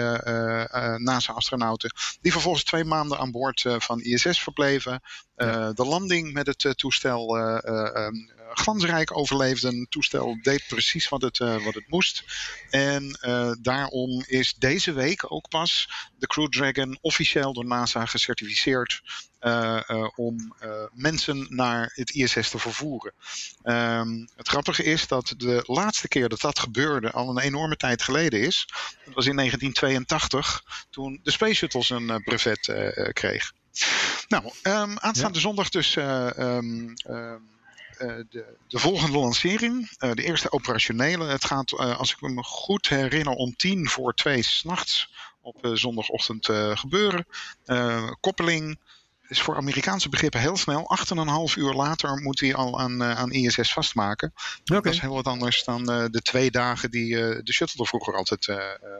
C: NASA-astronauten. Die vervolgens twee maanden aan boord van ISS verbleven. Eh, De landing met het eh, toestel eh, eh, ehm, glansrijk overleefden. Het toestel deed precies wat het, eh, wat het moest. En eh, daarom is deze week ook pas de Crew Dragon officieel door NASA gecertificeerd eh, eh, om eh, mensen naar het ISS te vervoeren. Ehm, het grappige is dat de laatste keer dat dat gebeurde al een enorme tijd geleden is. Dat was in 1982, toen de Space Shuttle zijn eh, brevet eh, eh, kreeg. Nou, ehm, aanstaande zondag dus eh, ehm, ehm, eh, de, de volgende lancering, eh, de eerste operationele. Het gaat, als ik me goed herinner, om tien voor twee s'nachts op zondagochtend gebeuren. Koppeling is voor Amerikaanse begrippen heel snel. Acht en een half uur later moet hij al aan, eh, aan ISS vastmaken. Dat is heel wat anders dan eh, de twee dagen die eh, de shuttle er vroeger altijd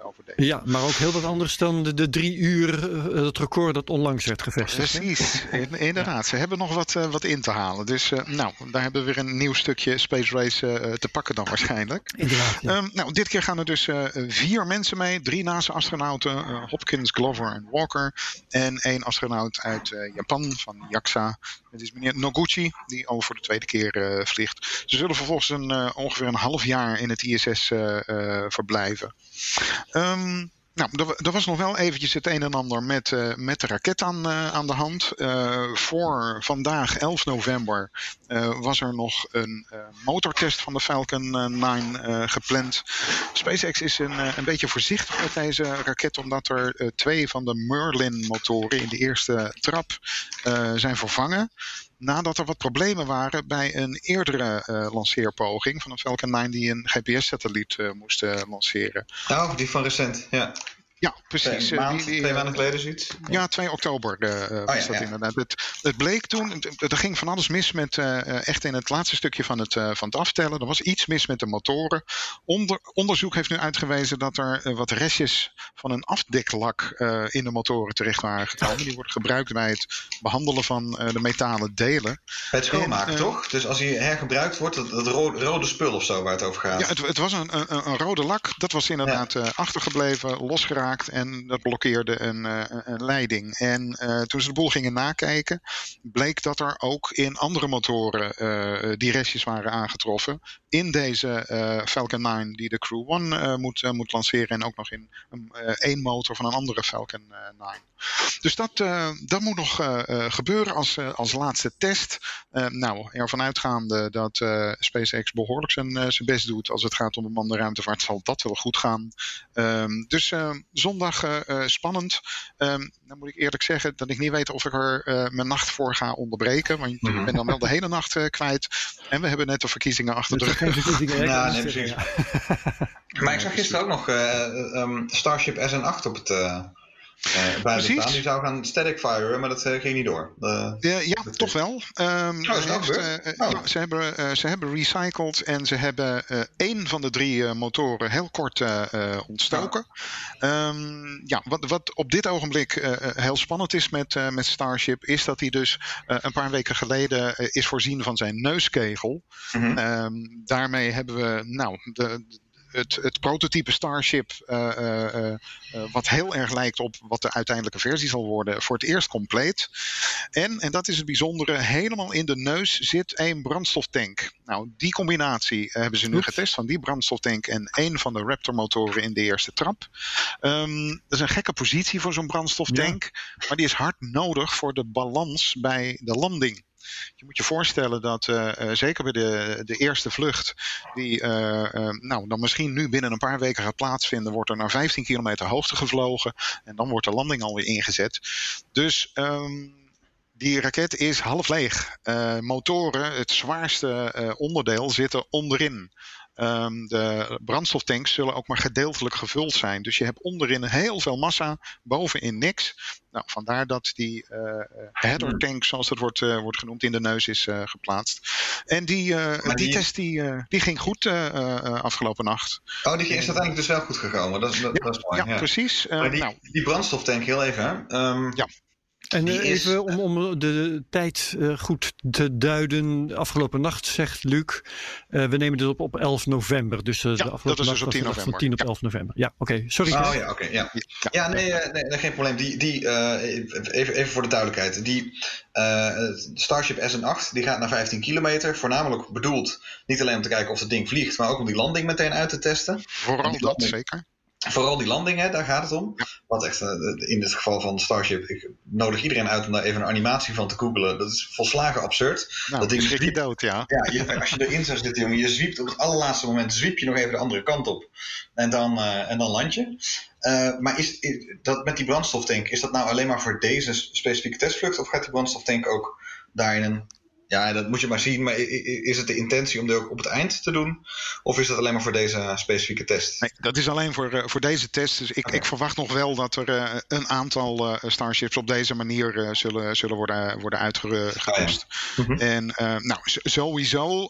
C: over deed.
A: Ja, maar ook heel wat anders dan de, de drie uur, het record dat onlangs werd gevestigd.
C: Precies, In- inderdaad. Ze hebben nog wat, wat in te halen. Dus nou, daar hebben we weer een nieuw stukje Space Race te pakken dan waarschijnlijk. [laughs]
A: Inderdaad. Ja.
C: Ehm, nou, dit keer gaan er dus vier mensen mee. Drie NASA-astronauten, Hopkins, Glover en Walker. En één astronaut uit Japan, van JAXA. Het is meneer Noguchi, die al voor de tweede keer eh, vliegt. Ze zullen vervolgens een, eh, ongeveer een half jaar in het ISS eh, verblijven. Ehm, nou, er, wa- was nog wel eventjes het een en ander met, eh, met de raket aan, eh, aan de hand. Eh, voor vandaag, 11 november, was er nog een motortest van de Falcon eh, 9 eh, gepland. SpaceX is een, een beetje voorzichtig met deze raket, omdat er twee van de Merlin-motoren in de eerste trap zijn vervangen. Nadat er wat problemen waren bij een eerdere eh, lanceerpoging van een Falcon 9 die een GPS-satelliet eh, moest lanceren.
D: Oh, die van recent. Ja.
C: Ja, precies.
D: Twee,
C: eh,
D: maand,
C: die- die,
D: twee
C: eh,
D: maanden geleden zoiets.
C: ja, 2 oktober eh, eh, was
D: ja,
C: dat
D: ja.
C: inderdaad. Het, het bleek toen, er ging van alles mis met, echt in het laatste stukje van het, van het aftellen. Er was iets mis met de motoren. Onder, onderzoek heeft nu uitgewezen dat er wat restjes van een afdeklak in de motoren terecht waren gekomen. Die worden gebruikt bij het behandelen van de metalen delen.
D: Het schoonmaken,
C: En,
D: toch? Dus als hij hergebruikt wordt, dat, dat rode, rode spul of zo waar het over gaat.
C: Ja, het, het was een, een, een rode lak. Dat was inderdaad achtergebleven, losgeraakt. En dat blokkeerde een, eh, een- leiding. En eh, toen ze de boel gingen nakijken, bleek dat er ook in andere motoren eh, die restjes waren aangetroffen. In deze Falcon 9 die de Crew One eh, moet, moet lanceren. En ook nog in één motor van een andere Falcon eh, 9. Dus dat, dat moet nog gebeuren als, als laatste test. Nou, ervan uitgaande dat SpaceX behoorlijk zijn, zijn best doet als het gaat om bemande ruimtevaart, zal dat wel goed gaan. Ehm, dus eh, zondag eh, eh, spannend. Ehm, dan moet ik eerlijk zeggen dat ik niet weet of ik er eh, mijn nacht voor ga onderbreken. Want
D: Mhm.
C: ik ben dan wel de hele nacht eh, kwijt. En we hebben net de verkiezingen achter de rug.
A: verkiezingen?
D: Ja, nee, precies.
A: ja.
D: Maar ik zag gisteren ook nog eh, ehm, Starship SN8 op het, eh, Uh, Precies. die zou gaan static fire, maar dat uh, ging niet door.
C: Uh, ja, ja toch wel. Um, oh, oh. ze, hebben, ze hebben recycled en ze hebben één van de drie motoren heel kort ontstoken. Ja. Um, ja, wat, wat op dit ogenblik heel spannend is met, met Starship, is dat hij dus een paar weken geleden is voorzien van zijn neuskegel. Mm -hmm. um, daarmee hebben we nou, de, het, het prototype Starship, uh, uh, wat heel erg lijkt op wat de uiteindelijke versie zal worden, voor het eerst compleet. En, en dat is het bijzondere, helemaal in de neus zit één brandstoftank. Nou, die combinatie hebben ze nu getest van die brandstoftank en één van de Raptor-motoren in de eerste trap. Um, dat is een gekke positie voor zo'n brandstoftank, maar die is hard nodig voor de balans bij de landing. Je moet je voorstellen dat uh, zeker bij de, de eerste vlucht, die uh, nou, dan misschien nu binnen een paar weken gaat plaatsvinden, wordt er naar 15 kilometer hoogte gevlogen en dan wordt de landing alweer ingezet. Dus um, die raket is half leeg. Motoren, het zwaarste onderdeel, zitten onderin. Um, de brandstoftanks zullen ook maar gedeeltelijk gevuld zijn. Dus je hebt onderin heel veel massa, bovenin niks. Nou, vandaar dat die uh, header tank, zoals dat wordt, uh, wordt genoemd, in de neus is uh, geplaatst. En die, die, die, test die, die ging goed afgelopen nacht.
D: Oh, die is uiteindelijk dus wel goed gekomen. Dat, dat,
C: ja,
D: dat is mooi.
C: Ja, ja. precies.
D: Maar die, nou, die brandstoftank, heel even. Um,
C: ja.
A: En uh, even om, om de tijd uh, goed te duiden. Afgelopen nacht zegt Luc. Uh, we nemen dit op op 11 november. Dus
C: ja,
A: de
C: afgelopen dat is dus op 10 november.
A: Van 10 op 11 november. Ja, oké. Okay. Sorry.
D: Oh ja, oké. Okay, ja. ja, nee, nee, nee, geen probleem. Die, die, even, even voor de duidelijkheid. Die Starship SN8 die gaat naar 15 kilometer. Voornamelijk bedoeld niet alleen om te kijken of het ding vliegt. Maar ook om die landing meteen uit te testen.
C: Vooral dat, landing, zeker.
D: Vooral die landingen, daar gaat het om. Wat echt, eh, in het geval van Starship, ik nodig iedereen uit om daar even een animatie van te googelen. Dat is volslagen absurd.
C: Nou,
D: dat
C: ding schrik je dood, ja.
D: Ja, je, als je erin zou zitten, jongen, je zwiept op het allerlaatste moment, zwiep je nog even de andere kant op. En dan, uh, en dan land je. Uh, maar is, is, dat met die brandstoftank, is dat nou alleen maar voor deze specifieke testvlucht? Of gaat die brandstoftank ook daarin een ja, dat moet je maar zien. Maar is het de intentie om dit ook op het eind te doen? Of is dat alleen maar voor deze specifieke test?
C: Nee, dat is alleen voor, uh, voor deze test. Dus ik, okay. ik verwacht nog wel dat er uh, een aantal uh, Starships op deze manier zullen, zullen worden, worden uitgerust. Oh, ja. mm -hmm. En nou, sowieso,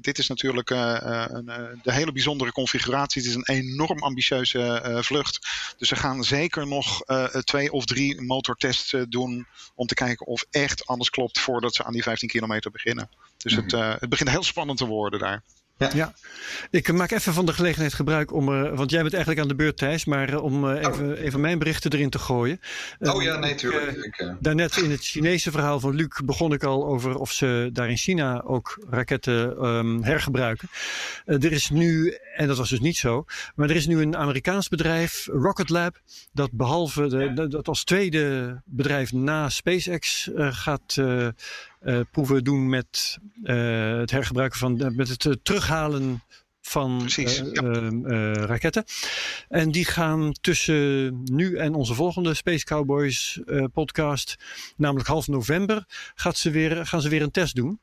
C: dit is natuurlijk een, de hele bijzondere configuratie. Het is een enorm ambitieuze vlucht. Dus ze gaan zeker nog twee of drie motortests doen om te kijken of echt alles klopt voordat ze aan die 15 kilometer beginnen. Dus mm -hmm. het, uh, het begint heel spannend te worden daar.
A: Ja. ja. ik maak even van de gelegenheid gebruik om, uh, want jij bent eigenlijk aan de beurt Thijs, maar uh, om uh, even, oh. even mijn berichten erin te gooien.
D: oh ja, nee, tuurlijk. Ik,
A: daarnet in het Chinese verhaal van Luc begon ik al over of ze daar in China ook raketten um, hergebruiken. er is nu, en dat was dus niet zo, maar er is nu een Amerikaans bedrijf, Rocket Lab, dat behalve, de, dat als tweede bedrijf na SpaceX gaat uh, proeven doen met uh, het hergebruiken van, uh, met het terughalen van
C: Precies, ja.
A: raketten. En die gaan tussen nu en onze volgende Space Cowboys podcast, namelijk half november, gaat ze weer, gaan ze weer een test doen.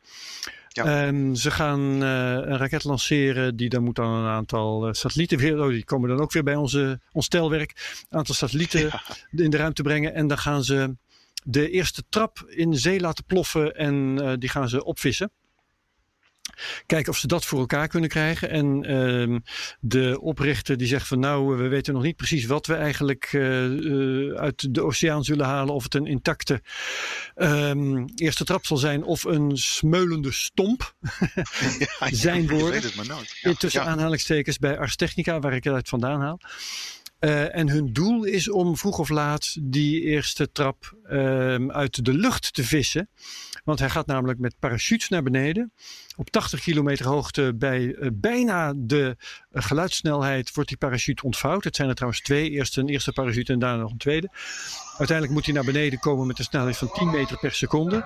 A: Ja. Um, ze gaan een raket lanceren, die dan moet dan een aantal satellieten weer, oh, die komen dan ook weer bij onze, ons telwerk, een aantal satellieten ja. in de ruimte brengen. En dan gaan ze de eerste trap in de zee laten ploffen en uh, die gaan ze opvissen. Kijken of ze dat voor elkaar kunnen krijgen. En uh, de oprichter die zegt van nou, we weten nog niet precies wat we eigenlijk uh, uh, uit de oceaan zullen halen. Of het een intacte um, eerste trap zal zijn of een smeulende stomp. [laughs] ja, zijn woorden. Ja, tussen ja. aanhalingstekens bij Ars Technica, waar ik het uit vandaan haal. Uh, en hun doel is om vroeg of laat die eerste trap uh, uit de lucht te vissen. Want hij gaat namelijk met parachutes naar beneden. Op 80 kilometer hoogte bij uh, bijna de geluidssnelheid wordt die parachute ontvouwd. Het zijn er trouwens twee. Eerst een eerste parachute en daarna nog een tweede. Uiteindelijk moet hij naar beneden komen met een snelheid van 10 meter per seconde.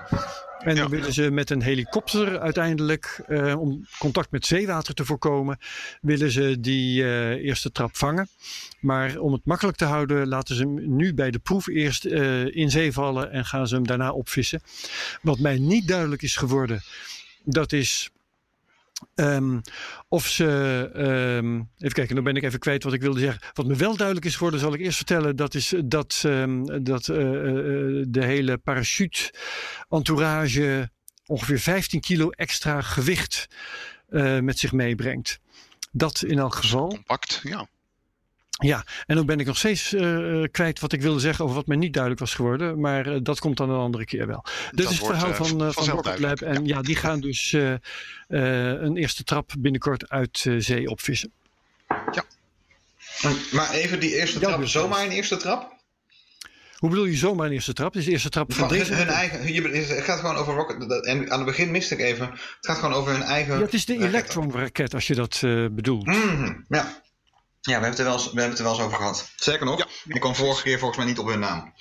A: En dan willen ze met een helikopter uiteindelijk, uh, om contact met zeewater te voorkomen, willen ze die uh, eerste trap vangen. Maar om het makkelijk te houden, laten ze hem nu bij de proef eerst uh, in zee vallen en gaan ze hem daarna opvissen. Wat mij niet duidelijk is geworden, dat is Ehm, of ze, ehm, even kijken, dan ben ik even kwijt wat ik wilde zeggen. Wat me wel duidelijk is geworden, zal ik eerst vertellen, dat is dat, ehm, dat eh, eh, de hele parachute entourage ongeveer 15 kilo extra gewicht eh, met zich meebrengt. Dat in elk geval.
C: Compact, ja.
A: Ja, en dan ben ik nog steeds uh, kwijt wat ik wilde zeggen over wat mij niet duidelijk was geworden. Maar uh, dat komt dan een andere keer wel. Dit is het verhaal uh, van, uh, van Rocket Lab. En ja. ja, die gaan dus een eerste trap binnenkort uit zee opvissen.
D: Ja. Maar even die eerste trap, zomaar een eerste trap?
A: Hoe bedoel je zomaar een eerste trap? Is de eerste trap van,
D: van
A: deze?
D: Hun, hun eigen, je, het gaat gewoon over Rocket. En aan het begin miste ik even. Het gaat gewoon over hun eigen.
A: Ja, het is de Electron-raket als je dat bedoelt.
D: Mm, ja. Ja, we hebben, het er wel eens, we hebben het er wel eens over gehad. Zeker nog, ja. ik kwam vorige keer volgens mij niet op hun naam.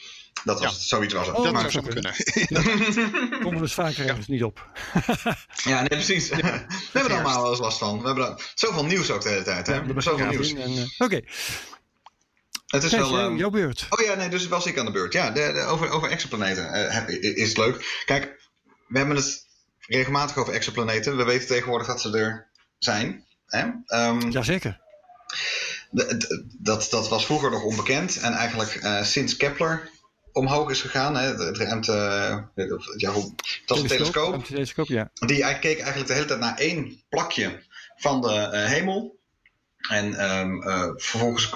D: Dat was
C: ja.
D: het, zoiets was het.
C: Oh, dat
D: maar,
C: zou kunnen. [laughs]
A: Komen we dus vaker ergens niet op.
D: ja, nee, precies. [laughs] we hebben er allemaal wel eens last van. We hebben er, zoveel nieuws ook de hele tijd. Hè?
A: Ja,
D: we hebben zoveel nieuws.
A: Uh, Oké. Okay.
D: Het is wel, um,
A: jouw beurt.
D: Oh ja, nee, dus was ik aan de beurt. Ja, de, de, over, over exoplaneten uh, heb, is het leuk. Kijk, we hebben het regelmatig over exoplaneten. We weten tegenwoordig dat ze er zijn. Hè? Um,
A: Jazeker.
D: Dat, dat was vroeger nog onbekend. En eigenlijk uh, sinds Kepler omhoog is gegaan, hè, het ruimte. Uh, ja, hoe, het was een telescoop.
A: telescoop ja.
D: Die keek eigenlijk de hele tijd naar één plakje van de uh, hemel. En um, vervolgens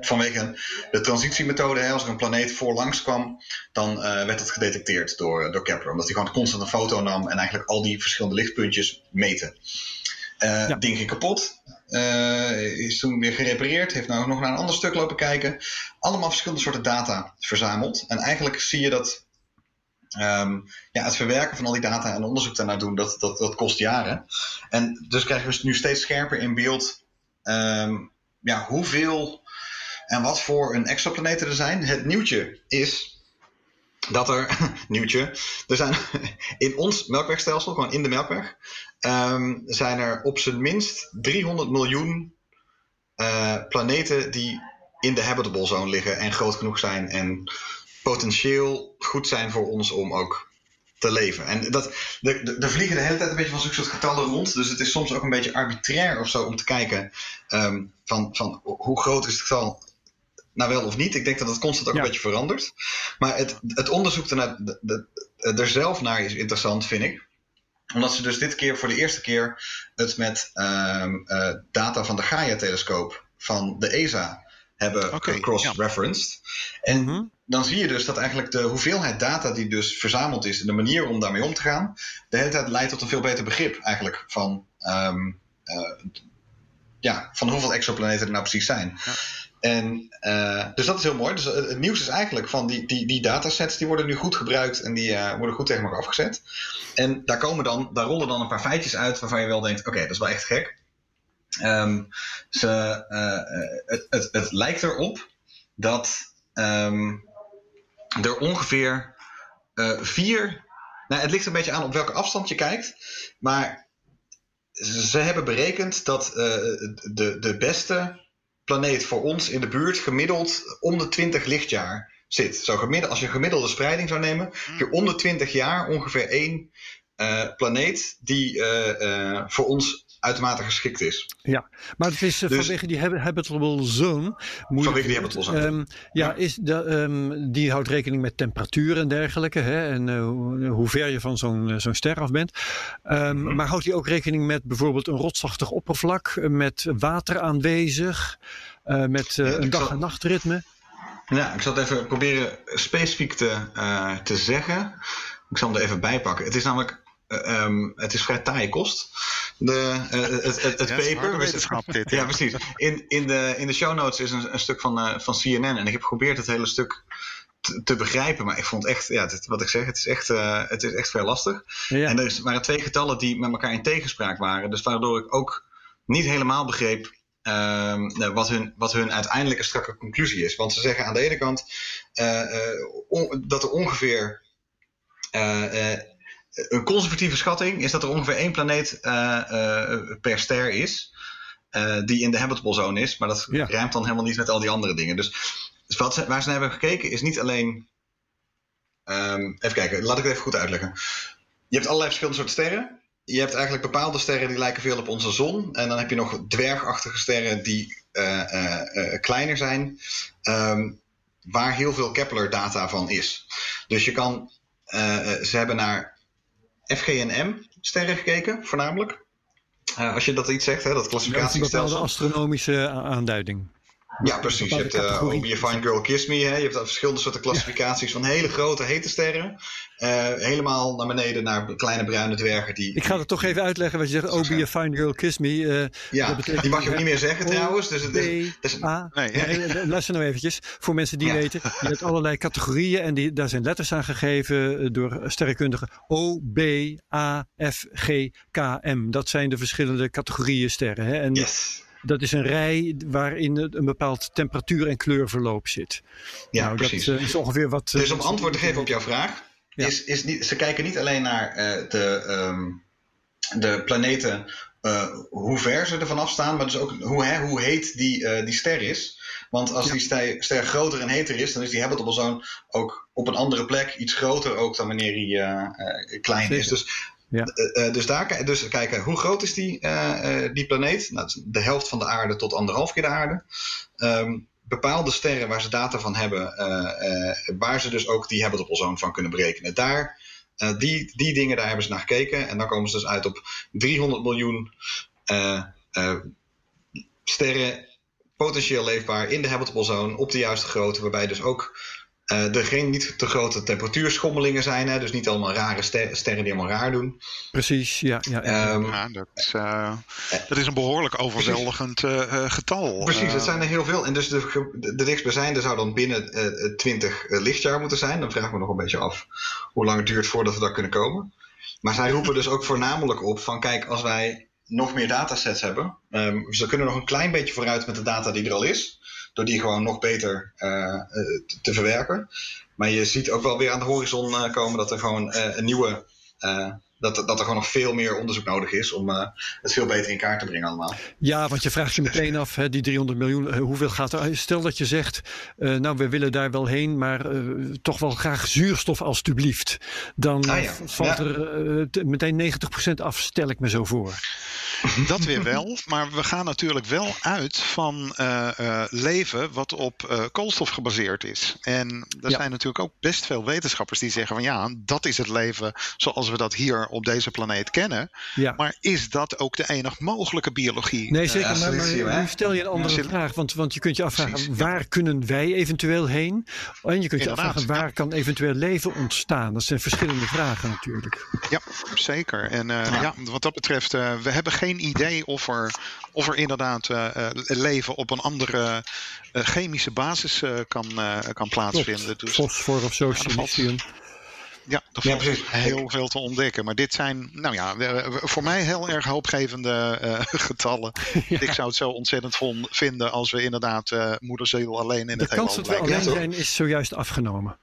D: vanwege de transitiemethode, hè, als er een planeet voorlangs kwam, dan werd het gedetecteerd door, door Kepler. Omdat hij gewoon constant een foto nam en eigenlijk al die verschillende lichtpuntjes meten. Ja. ding ging kapot. Uh, is toen weer gerepareerd. Heeft nou nog naar een ander stuk lopen kijken. Allemaal verschillende soorten data verzameld. En eigenlijk zie je dat um, ja, het verwerken van al die data en onderzoek daarnaar doen, dat, dat, dat kost jaren. En dus krijgen we nu steeds scherper in beeld um, ja, hoeveel en wat voor een exoplaneten er zijn. Het nieuwtje is dat er, [laughs] nieuwtje, er zijn [laughs] in ons melkwegstelsel, gewoon in de melkweg, um, zijn er op zijn minst 300 miljoen uh, planeten die in de habitable zone liggen en groot genoeg zijn en potentieel goed zijn voor ons om ook te leven. En dat, er vliegen de hele tijd een beetje van zo'n soort getallen rond, dus het is soms ook een beetje arbitrair of zo om te kijken um, van, van hoe groot is het getal nou wel of niet. Ik denk dat het constant ook ja. een beetje verandert. Maar het, het onderzoek ernaar, de, de, er zelf naar is interessant, vind ik. Omdat ze dus dit keer voor de eerste keer het met um, uh, data van de Gaia-telescoop van de ESA hebben okay, cross-referenced. Ja. En mm-hmm. dan zie je dus dat eigenlijk de hoeveelheid data die dus verzameld is en de manier om daarmee om te gaan, de hele tijd leidt tot een veel beter begrip eigenlijk van, um, uh, ja, van hoeveel exoplaneten er nou precies zijn. Ja. En, uh, dus dat is heel mooi. Dus het, het, nieuws is eigenlijk van die, die, die datasets die worden nu goed gebruikt en die uh, worden goed tegen elkaar afgezet. En daar, komen dan, daar rollen dan een paar feitjes uit waarvan je wel denkt: oké, dat is wel echt gek. Um, ze, het, het, het lijkt erop dat um, er ongeveer vier. Nou, het ligt een beetje aan op welke afstand je kijkt. Maar ze hebben berekend dat de, de beste planeet voor ons in de buurt gemiddeld om de 20 lichtjaar zit. Zo gemiddeld, als je gemiddelde spreiding zou nemen, heb je om de 20 jaar ongeveer één uh, planeet die uh, uh, voor ons uitermate geschikt is.
A: Ja, maar het is dus, vanwege die habitable zone.
D: Vanwege die habitable zone.
A: Um, ja, ja, Is de, um, die houdt rekening met temperatuur en dergelijke. Hè, en uh, hoe ver je van zo'n zo'n ster af bent. Um, mm-hmm. Maar houdt hij ook rekening met bijvoorbeeld een rotsachtig oppervlak, met water aanwezig, uh, met uh, ja, een dag- en nachtritme?
D: Ja, ik zal het even proberen specifiek te, te zeggen. Ik zal hem er even bij pakken. Het is namelijk um, het is vrij taaie kost. De, uh, het, het, het
C: ja,
D: paper.
C: wetenschap dit. Ja,
D: ja, precies. In, in, de, in de show notes is een, een stuk van, uh, van CNN. En ik heb geprobeerd het hele stuk te, te begrijpen. Maar ik vond echt, ja, wat ik zeg, het is echt, het is echt vrij lastig. Ja. En er waren twee getallen die met elkaar in tegenspraak waren. Dus waardoor ik ook niet helemaal begreep uh, wat, hun, wat hun uiteindelijke strakke conclusie is. Want ze zeggen aan de ene kant uh, uh, on, dat er ongeveer. Een conservatieve schatting is dat er ongeveer één planeet per ster is. die in de habitable zone is. Maar dat ja. rijmt dan helemaal niet met al die andere dingen. Dus, dus wat ze, waar ze naar hebben gekeken is niet alleen. Um, even kijken, laat ik het even goed uitleggen. Je hebt allerlei verschillende soorten sterren. je hebt eigenlijk bepaalde sterren die lijken veel op onze zon. En dan heb je nog dwergachtige sterren die uh, uh, kleiner zijn. Um, waar heel veel Kepler-data van is. Dus je kan, ze hebben naar FGNM-sterren gekeken, voornamelijk. als je dat iets zegt, hè, dat klassificatiestelsel.
A: Dat is een astronomische aanduiding.
D: Ja, precies. Je hebt uh, Be Fine Girl Kiss Me. Hè? Je hebt verschillende soorten klassificaties van hele grote hete sterren. Uh, helemaal naar beneden naar kleine bruine dwergen. Die,
A: ik ga het toch even uitleggen wat je zegt. Oh, Be a Fine Girl Kiss Me. Uh,
D: ja, betekent, die mag je ook niet meer zeggen trouwens. Dus het is,
A: het is, A, nee, nee, luister nou eventjes. Voor mensen die ja. weten. Je hebt allerlei categorieën. En die, daar zijn letters aan gegeven door sterrenkundigen. O, B, A, F, G, K, M. Dat zijn de verschillende categorieën sterren. Hè? En
D: yes.
A: Dat is een rij waarin een bepaald temperatuur- en kleurverloop zit.
D: Ja,
A: nou,
D: precies.
A: Dat uh, is ongeveer wat.
D: Dus om antwoord te geven op jouw vraag. Ja. Is, is niet, ze kijken niet alleen naar uh, de, um, de planeten, uh, hoe ver ze ervan afstaan, maar dus ook hoe, hè, hoe heet die, die ster is. Want als ja. die ster, ster, groter en heter is, dan is die habitable zone ook op een andere plek iets groter ook dan wanneer hij klein
A: Zeker.
D: is. Dus
A: ja.
D: Uh, dus, daar, dus kijken, hoe groot is die, uh, die planeet? Nou, de helft van de aarde tot anderhalf keer de aarde. Um, bepaalde sterren waar ze data van hebben, waar ze dus ook die habitable van kunnen berekenen. Daar, die, die dingen, daar hebben ze naar gekeken. En dan komen ze dus uit op 300 miljoen sterren potentieel leefbaar in de habitable zone op de juiste grootte, waarbij dus ook uh, er geen niet te grote temperatuurschommelingen zijn. Hè? Dus niet allemaal rare ster sterren die allemaal raar doen.
A: Precies, ja. ja,
C: ja. Um, ja dat, is, uh, dat, is, een behoorlijk overweldigend uh, getal.
D: Precies, het zijn er heel veel. En dus de, de, de dichtstbijzijnde zou dan binnen 20 lichtjaar moeten zijn. Dan vraag ik me nog een beetje af hoe lang het duurt voordat we daar kunnen komen. Maar zij roepen dus ook voornamelijk op van kijk, als wij nog meer datasets hebben. Um, ze kunnen nog een klein beetje vooruit met de data die er al is door die gewoon nog beter uh, te verwerken. Maar je ziet ook wel weer aan de horizon uh, komen dat er gewoon een nieuwe. Dat, dat er gewoon nog veel meer onderzoek nodig is om het veel beter in kaart te brengen allemaal.
A: Ja, want je vraagt je meteen af, hè, die 300 miljoen, hoeveel gaat er? Stel dat je zegt, nou we willen daar wel heen, maar toch wel graag zuurstof alstublieft. Dan
D: ah, ja.
A: valt
D: ja.
A: er meteen 90% af, stel ik me zo voor. [laughs]
C: Dat weer wel, maar we gaan natuurlijk wel uit van uh, uh, leven wat op uh, koolstof gebaseerd is. En er ja. zijn natuurlijk ook best veel wetenschappers die zeggen van ja, dat is het leven zoals we dat hier op deze planeet kennen.
A: Ja.
C: Maar is dat ook de enig mogelijke biologie?
A: Nee, zeker. maar, maar nu stel je een andere vraag, want, want je kunt je afvragen Precies, waar ja. kunnen wij eventueel heen? En je kunt je
C: Inderdaad,
A: afvragen waar kan eventueel leven ontstaan? Dat zijn verschillende vragen natuurlijk.
C: Ja, zeker. En ja. wat dat betreft, we hebben geen idee of er, of er inderdaad uh, leven op een andere uh, chemische basis kan, kan plaatsvinden.
A: Dus, Fosfor of zo, silicium.
C: Ja, er valt ja, heel veel te ontdekken. Maar dit zijn, nou ja, voor mij heel erg hoopgevende uh, [laughs] getallen. [laughs] Ja. Ik zou het zo ontzettend vinden als we inderdaad uh, moederziel alleen in
A: de
C: het heelal
A: De kans dat we alleen zijn is zojuist afgenomen.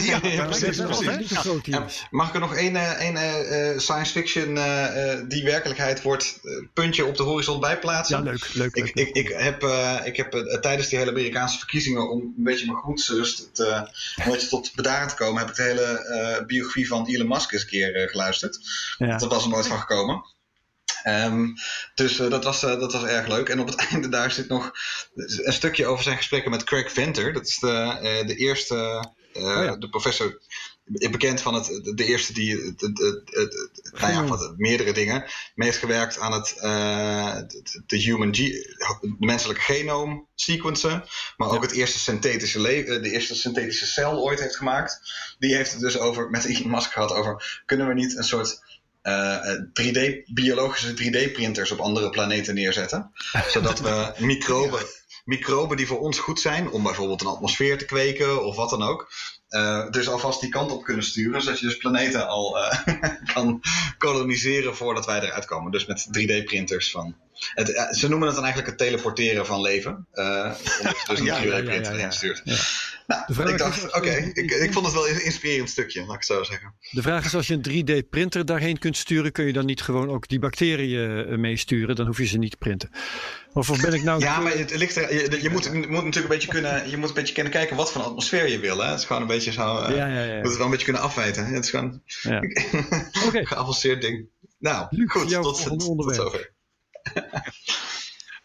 D: Ja, ja, precies. precies. Ja. Mag ik er nog één, één uh, science fiction uh, die werkelijkheid wordt puntje op de horizon bij plaatsen?
A: Ja, leuk. leuk,
D: ik,
A: leuk.
D: Ik, ik heb, ik heb tijdens die hele Amerikaanse verkiezingen, om een beetje mijn gemoedsrust te, een beetje tot bedaren te komen, heb ik de hele biografie van Elon Musk eens een keer geluisterd.
A: Ja.
D: Dat was er nooit van gekomen. Um, dus uh, dat, was, uh, dat was erg leuk. En op het [laughs] einde daar zit nog een stukje over zijn gesprekken met Craig Venter. Dat is de, uh, de eerste uh, oh ja. de professor, bekend van het, de, eerste die, de, de, de, nou ja, wat, meerdere dingen, mee heeft gewerkt aan het uh, de human de menselijke genoom sequencen, maar ook ja. het eerste synthetische de eerste synthetische cel ooit heeft gemaakt. Die heeft het dus over, met Elon Musk gehad over, kunnen we niet een soort uh, 3D, biologische 3D-printers op andere planeten neerzetten, [laughs] zodat we microben microben die voor ons goed zijn, om bijvoorbeeld een atmosfeer te kweken of wat dan ook. Uh, dus alvast die kant op kunnen sturen, zodat je dus planeten al uh, [laughs] kan koloniseren voordat wij eruit komen. Dus met 3D-printers van. Het, uh, ze noemen het dan eigenlijk het teleporteren van leven. omdat je dus [laughs] een
A: Ja,
D: 3D-printer
A: ja, ja, ja.
D: instuurt. Nou,
A: De vraag
D: ik dacht, oké, ik, ik vond het wel een inspirerend stukje, laat ik het zo zeggen.
A: De vraag is, als je een 3D-printer daarheen kunt sturen, kun je dan niet gewoon ook die bacteriën eh, meesturen? Dan hoef je ze niet te printen. Of, of ben ik nou...
D: Ja, maar het ligt er, je, je moet, je moet natuurlijk een beetje kunnen, je moet een beetje kunnen kijken wat voor atmosfeer je wil. Hè? Het is gewoon een beetje zo, eh,
A: Ja, ja, ja.
D: je moet het wel een beetje kunnen afwijten. Het is gewoon [laughs] een geavanceerd ding. Nou,
A: Luc,
D: goed. Tot, tot
A: onderwerp.
D: zover. [laughs]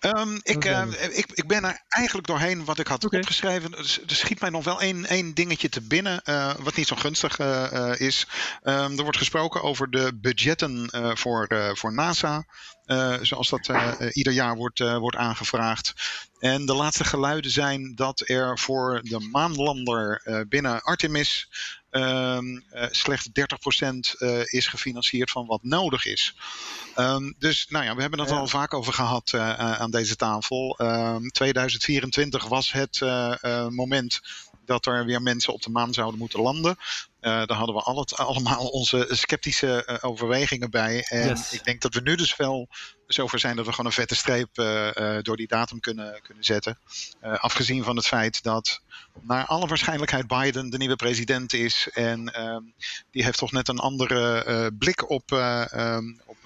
C: Ehm, ik,
A: Oké.
C: eh, ik, ik ben er eigenlijk doorheen wat ik had opgeschreven. Dus, er schiet mij nog wel één, één dingetje te binnen, eh, wat niet zo gunstig eh, is. Ehm, er wordt gesproken over de budgetten voor, voor NASA. zoals dat ieder jaar wordt, wordt aangevraagd. En de laatste geluiden zijn dat er voor de maanlander binnen Artemis ehm, eh, slechts 30% eh, is gefinancierd van wat nodig is. Ehm, dus nou ja, we hebben het
A: Ja.
C: al vaak over gehad eh, aan deze tafel. Ehm 2024 was het moment dat er weer mensen op de maan zouden moeten landen. Daar hadden we al het, allemaal onze sceptische overwegingen bij. En
A: Yes.
C: ik denk dat we nu dus wel zover zijn dat we gewoon een vette streep eh, eh, door die datum kunnen, kunnen zetten. Eh, afgezien van het feit dat naar alle waarschijnlijkheid Biden de nieuwe president is. En ehm, die heeft toch net een andere blik op, ehm, op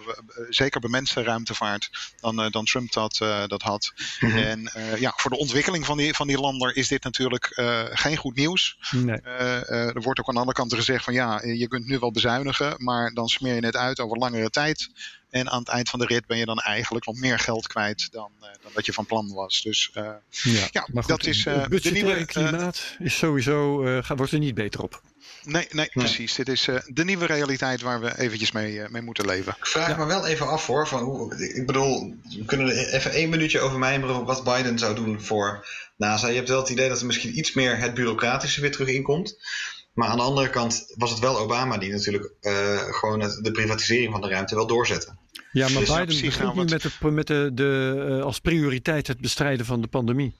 C: zeker bemenste ruimtevaart dan, dan Trump dat, dat had.
D: Mhm.
C: En ja, voor de ontwikkeling van die, van die lander is dit natuurlijk geen goed nieuws.
A: Nee.
C: Er wordt ook aan alle kanten gezegd van ja, je kunt nu wel bezuinigen, maar dan smeer je het uit over langere tijd. En aan het eind van de rit ben je dan eigenlijk nog meer geld kwijt dan, eh, dan dat je van plan was. Dus eh,
A: Ja,
C: Ja,
A: maar goed,
C: dat is, eh,
A: het
C: de nieuwe,
A: klimaat is sowieso, eh, gaat- wordt er niet beter op.
C: nee, nee, precies. Dit is eh, de nieuwe realiteit waar we eventjes mee, eh, mee moeten leven.
D: Ik vraag me wel even af hoor. Van hoe, ik bedoel, we kunnen er even één minuutje over mijmeren wat Biden zou doen voor NASA. Je hebt wel het idee dat er misschien iets meer het bureaucratische weer terug inkomt. Maar aan de andere kant was het wel Obama die natuurlijk eh, gewoon het, de privatisering van de ruimte wel doorzette.
A: Ja, maar
D: Dus,
A: Biden begint
C: nou,
A: nu met, de, met de, de, eh, als prioriteit het bestrijden van de pandemie.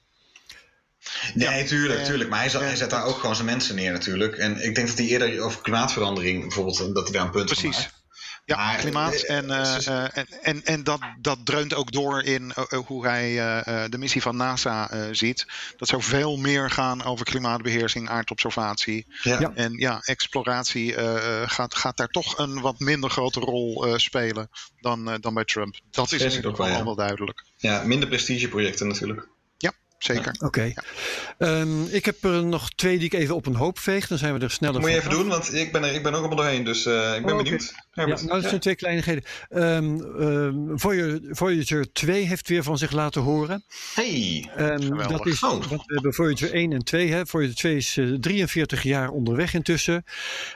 D: Nee, tuurlijk,
C: en-
D: tuurlijk. Maar hij zet, hij zet daar ook gewoon zijn mensen neer natuurlijk. En ik denk dat hij eerder over klimaatverandering bijvoorbeeld, dat hij daar een punt van
C: Precies. Ja,
D: Maar,
C: klimaat.
D: eh,
C: En, eh, eh, en, en, en dat, dat dreunt ook door in eh, hoe hij eh, eh, de missie van NASA eh, ziet. Dat zou veel meer gaan over klimaatbeheersing, aardobservatie.
D: Ja.
A: Ja.
C: En ja, exploratie eh, eh, gaat, gaat daar toch een wat minder grote rol eh, spelen dan, eh, dan bij Trump. Dat is in ieder
D: ook wel,
C: geval
D: ja.
C: al wel duidelijk.
D: ja, minder prestigeprojecten natuurlijk.
C: Zeker.
A: Oké. Ehm, ik heb er nog twee die ik even op een hoop veeg. Dan zijn we er sneller
D: moet je even
A: af.
D: doen, want ik ben er, ik ben ook allemaal doorheen. Dus eh, ik ben
A: Oh,
D: benieuwd.
A: Ja,
D: Herbert.
A: nou, dat zijn twee kleinigheden. Ehm, Voyager, Voyager 2 heeft weer van zich laten horen.
D: Hey!
A: Ehm, dat is,
D: Oh.
A: want we hebben Voyager 1 en 2. Hè. Voyager 2 is eh, 43 jaar onderweg intussen.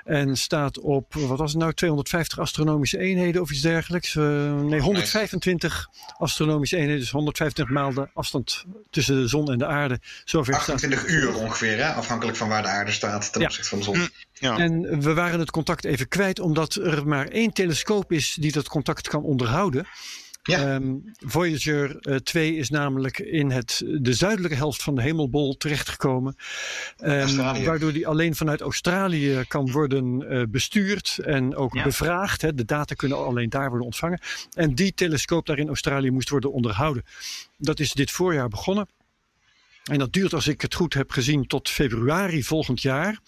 A: En staat op, wat was het nou, 250 astronomische eenheden of iets dergelijks. Eh, nee, 125 astronomische eenheden. Dus 125 maal de afstand tussen de zon en de aarde. Zover staat
D: 28 uur ongeveer, hè? afhankelijk van waar de aarde staat ten
A: Ja.
D: opzichte van de zon.
C: Ja.
A: En we waren het contact even kwijt, omdat er maar één telescoop is die dat contact kan onderhouden.
D: Ja.
A: Ehm, Voyager eh, 2 is namelijk in het, de zuidelijke helft van de hemelbol terechtgekomen. Ehm, waardoor die alleen vanuit Australië kan worden eh, bestuurd en ook
D: Ja.
A: bevraagd. Hè. De data kunnen alleen daar worden ontvangen. En die telescoop daar in Australië moest worden onderhouden. Dat is dit voorjaar begonnen. En dat duurt, als ik het goed heb gezien, tot februari volgend jaar.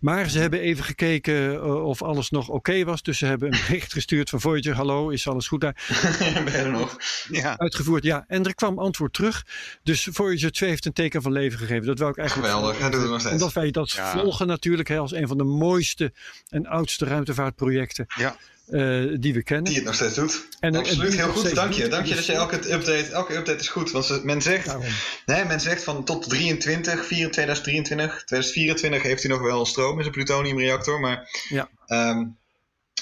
A: Maar ze hebben even gekeken eh, of alles nog oké was. Dus ze hebben een bericht gestuurd van Voyager. Hallo, is alles goed daar? [laughs]
D: ben er nog?
C: Ja.
A: Uitgevoerd, ja. En er kwam antwoord terug. Dus Voyager 2 heeft een teken van leven gegeven. Dat wou ik eigenlijk...
D: Geweldig, hij doet het nog steeds.
A: Omdat wij dat
C: Ja.
A: volgen natuurlijk hè, als een van de mooiste en oudste ruimtevaartprojecten
C: Ja.
A: Eh, die we kennen.
D: Die het nog steeds doet.
A: En-
D: Absoluut, heel goed. Dank je. Dank je dat je elke update, elke update is goed. Want men zegt,
A: Daarom.
D: nee, men zegt van tot 23, 4, 2023, 2024 heeft hij nog wel stroom in zijn plutoniumreactor. Maar
A: Ja.
D: ehm,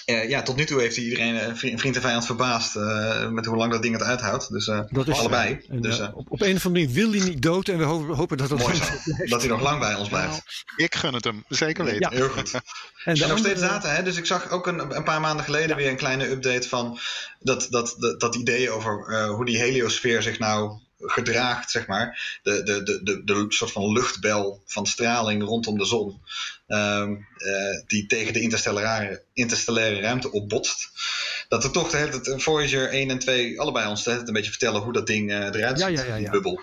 D: eh, ja, tot nu toe heeft hij iedereen, eh, vri- vriend en vijand, verbaasd eh, met hoe lang dat ding het uithoudt. Dus eh,
A: Dat is
D: allebei.
A: En,
D: dus
A: op, op een of andere manier wil hij niet dood. En we hopen, hopen dat dat
D: mooi zo. Dat hij nog lang bij ons blijft.
C: Nou, ik gun het hem, zeker weten.
A: Ja.
D: Heel goed. [laughs]
A: En
D: Er nog steeds data, hè? dus ik zag ook een, een paar maanden geleden weer een kleine update van dat, dat, dat, dat idee over eh, hoe die heliosfeer zich nou gedraagt, zeg maar. De, de, de, de, de soort van luchtbel van straling rondom de zon, ehm, eh, die tegen de interstellaire, interstellaire ruimte opbotst. Dat er toch de hele tijd Voyager 1 en 2 allebei ons de tijd een beetje vertellen hoe dat ding eh, eruit
A: Ja,
D: ziet,
A: ja, ja,
D: die
A: ja.
D: bubbel.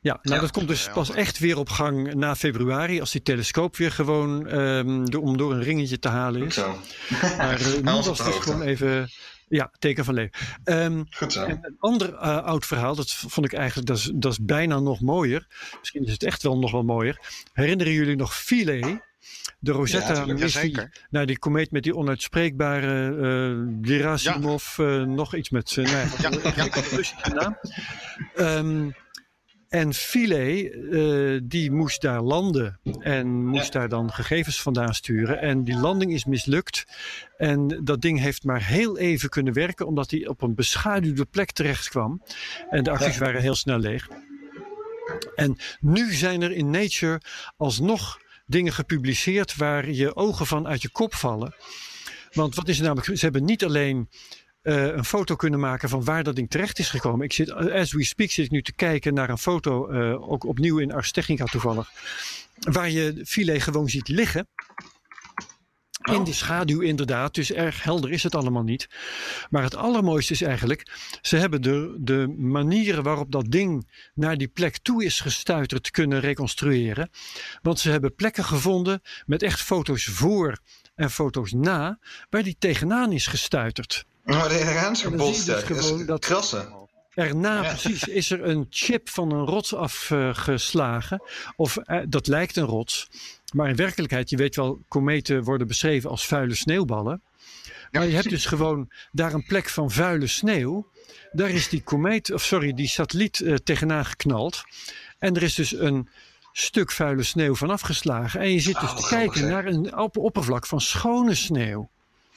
A: Ja, nou
D: Ja.
A: dat komt dus
C: Ja.
A: pas echt weer op gang na februari. Als die telescoop weer gewoon ehm, om door een ringetje te halen is.
D: zo.
A: Maar eh, [laughs] nu was het gewoon even... Ja, teken van leven. Ehm,
D: Goed zo.
A: En een ander eh, oud verhaal, dat vond ik eigenlijk, dat is, dat is bijna nog mooier. Misschien is het echt wel nog wel mooier. Herinneren jullie nog Philae? De Rosetta-missie
C: Jazeker.
A: naar die komeet met die onuitspreekbare eh Gerasimov, eh, nog iets met zijn nou, ja,
C: Ja, ja.
A: Naam. Ehm, en Philae, eh, die moest daar landen en moest daar dan gegevens vandaan sturen. En die landing is mislukt. En dat ding heeft maar heel even kunnen werken, omdat hij op een beschaduwde plek terecht kwam. En de accu's waren heel snel leeg. En nu zijn er in Nature alsnog dingen gepubliceerd waar je ogen van uit je kop vallen. Want wat is er namelijk? Ze hebben niet alleen eh, een foto kunnen maken van waar dat ding terecht is gekomen. Ik zit, as we speak, zit ik nu te kijken naar een foto, eh, ook opnieuw in Ars Technica toevallig, waar je filet gewoon ziet liggen. In de schaduw inderdaad, dus erg helder is het allemaal niet. Maar het allermooiste is eigenlijk, ze hebben de, de manieren waarop dat ding naar die plek toe is gestuiterd kunnen reconstrueren. Want ze hebben plekken gevonden met echt foto's voor en foto's na, waar die tegenaan is gestuiterd. Je
D: gebotst.
A: dus gewoon dat-
D: Krassen.
A: Erna
D: Ja.
A: precies is er een chip van een rots afgeslagen. Of eh, dat lijkt een rots. Maar in werkelijkheid, je weet wel, kometen worden beschreven als vuile sneeuwballen. Maar je hebt dus gewoon daar een plek van vuile sneeuw. Daar is die komeet, of sorry, die satelliet eh, tegenaan geknald. En er is dus een stuk vuile sneeuw van afgeslagen. En je zit dus
D: Oh,
A: te kijken naar een op oppervlak van schone sneeuw.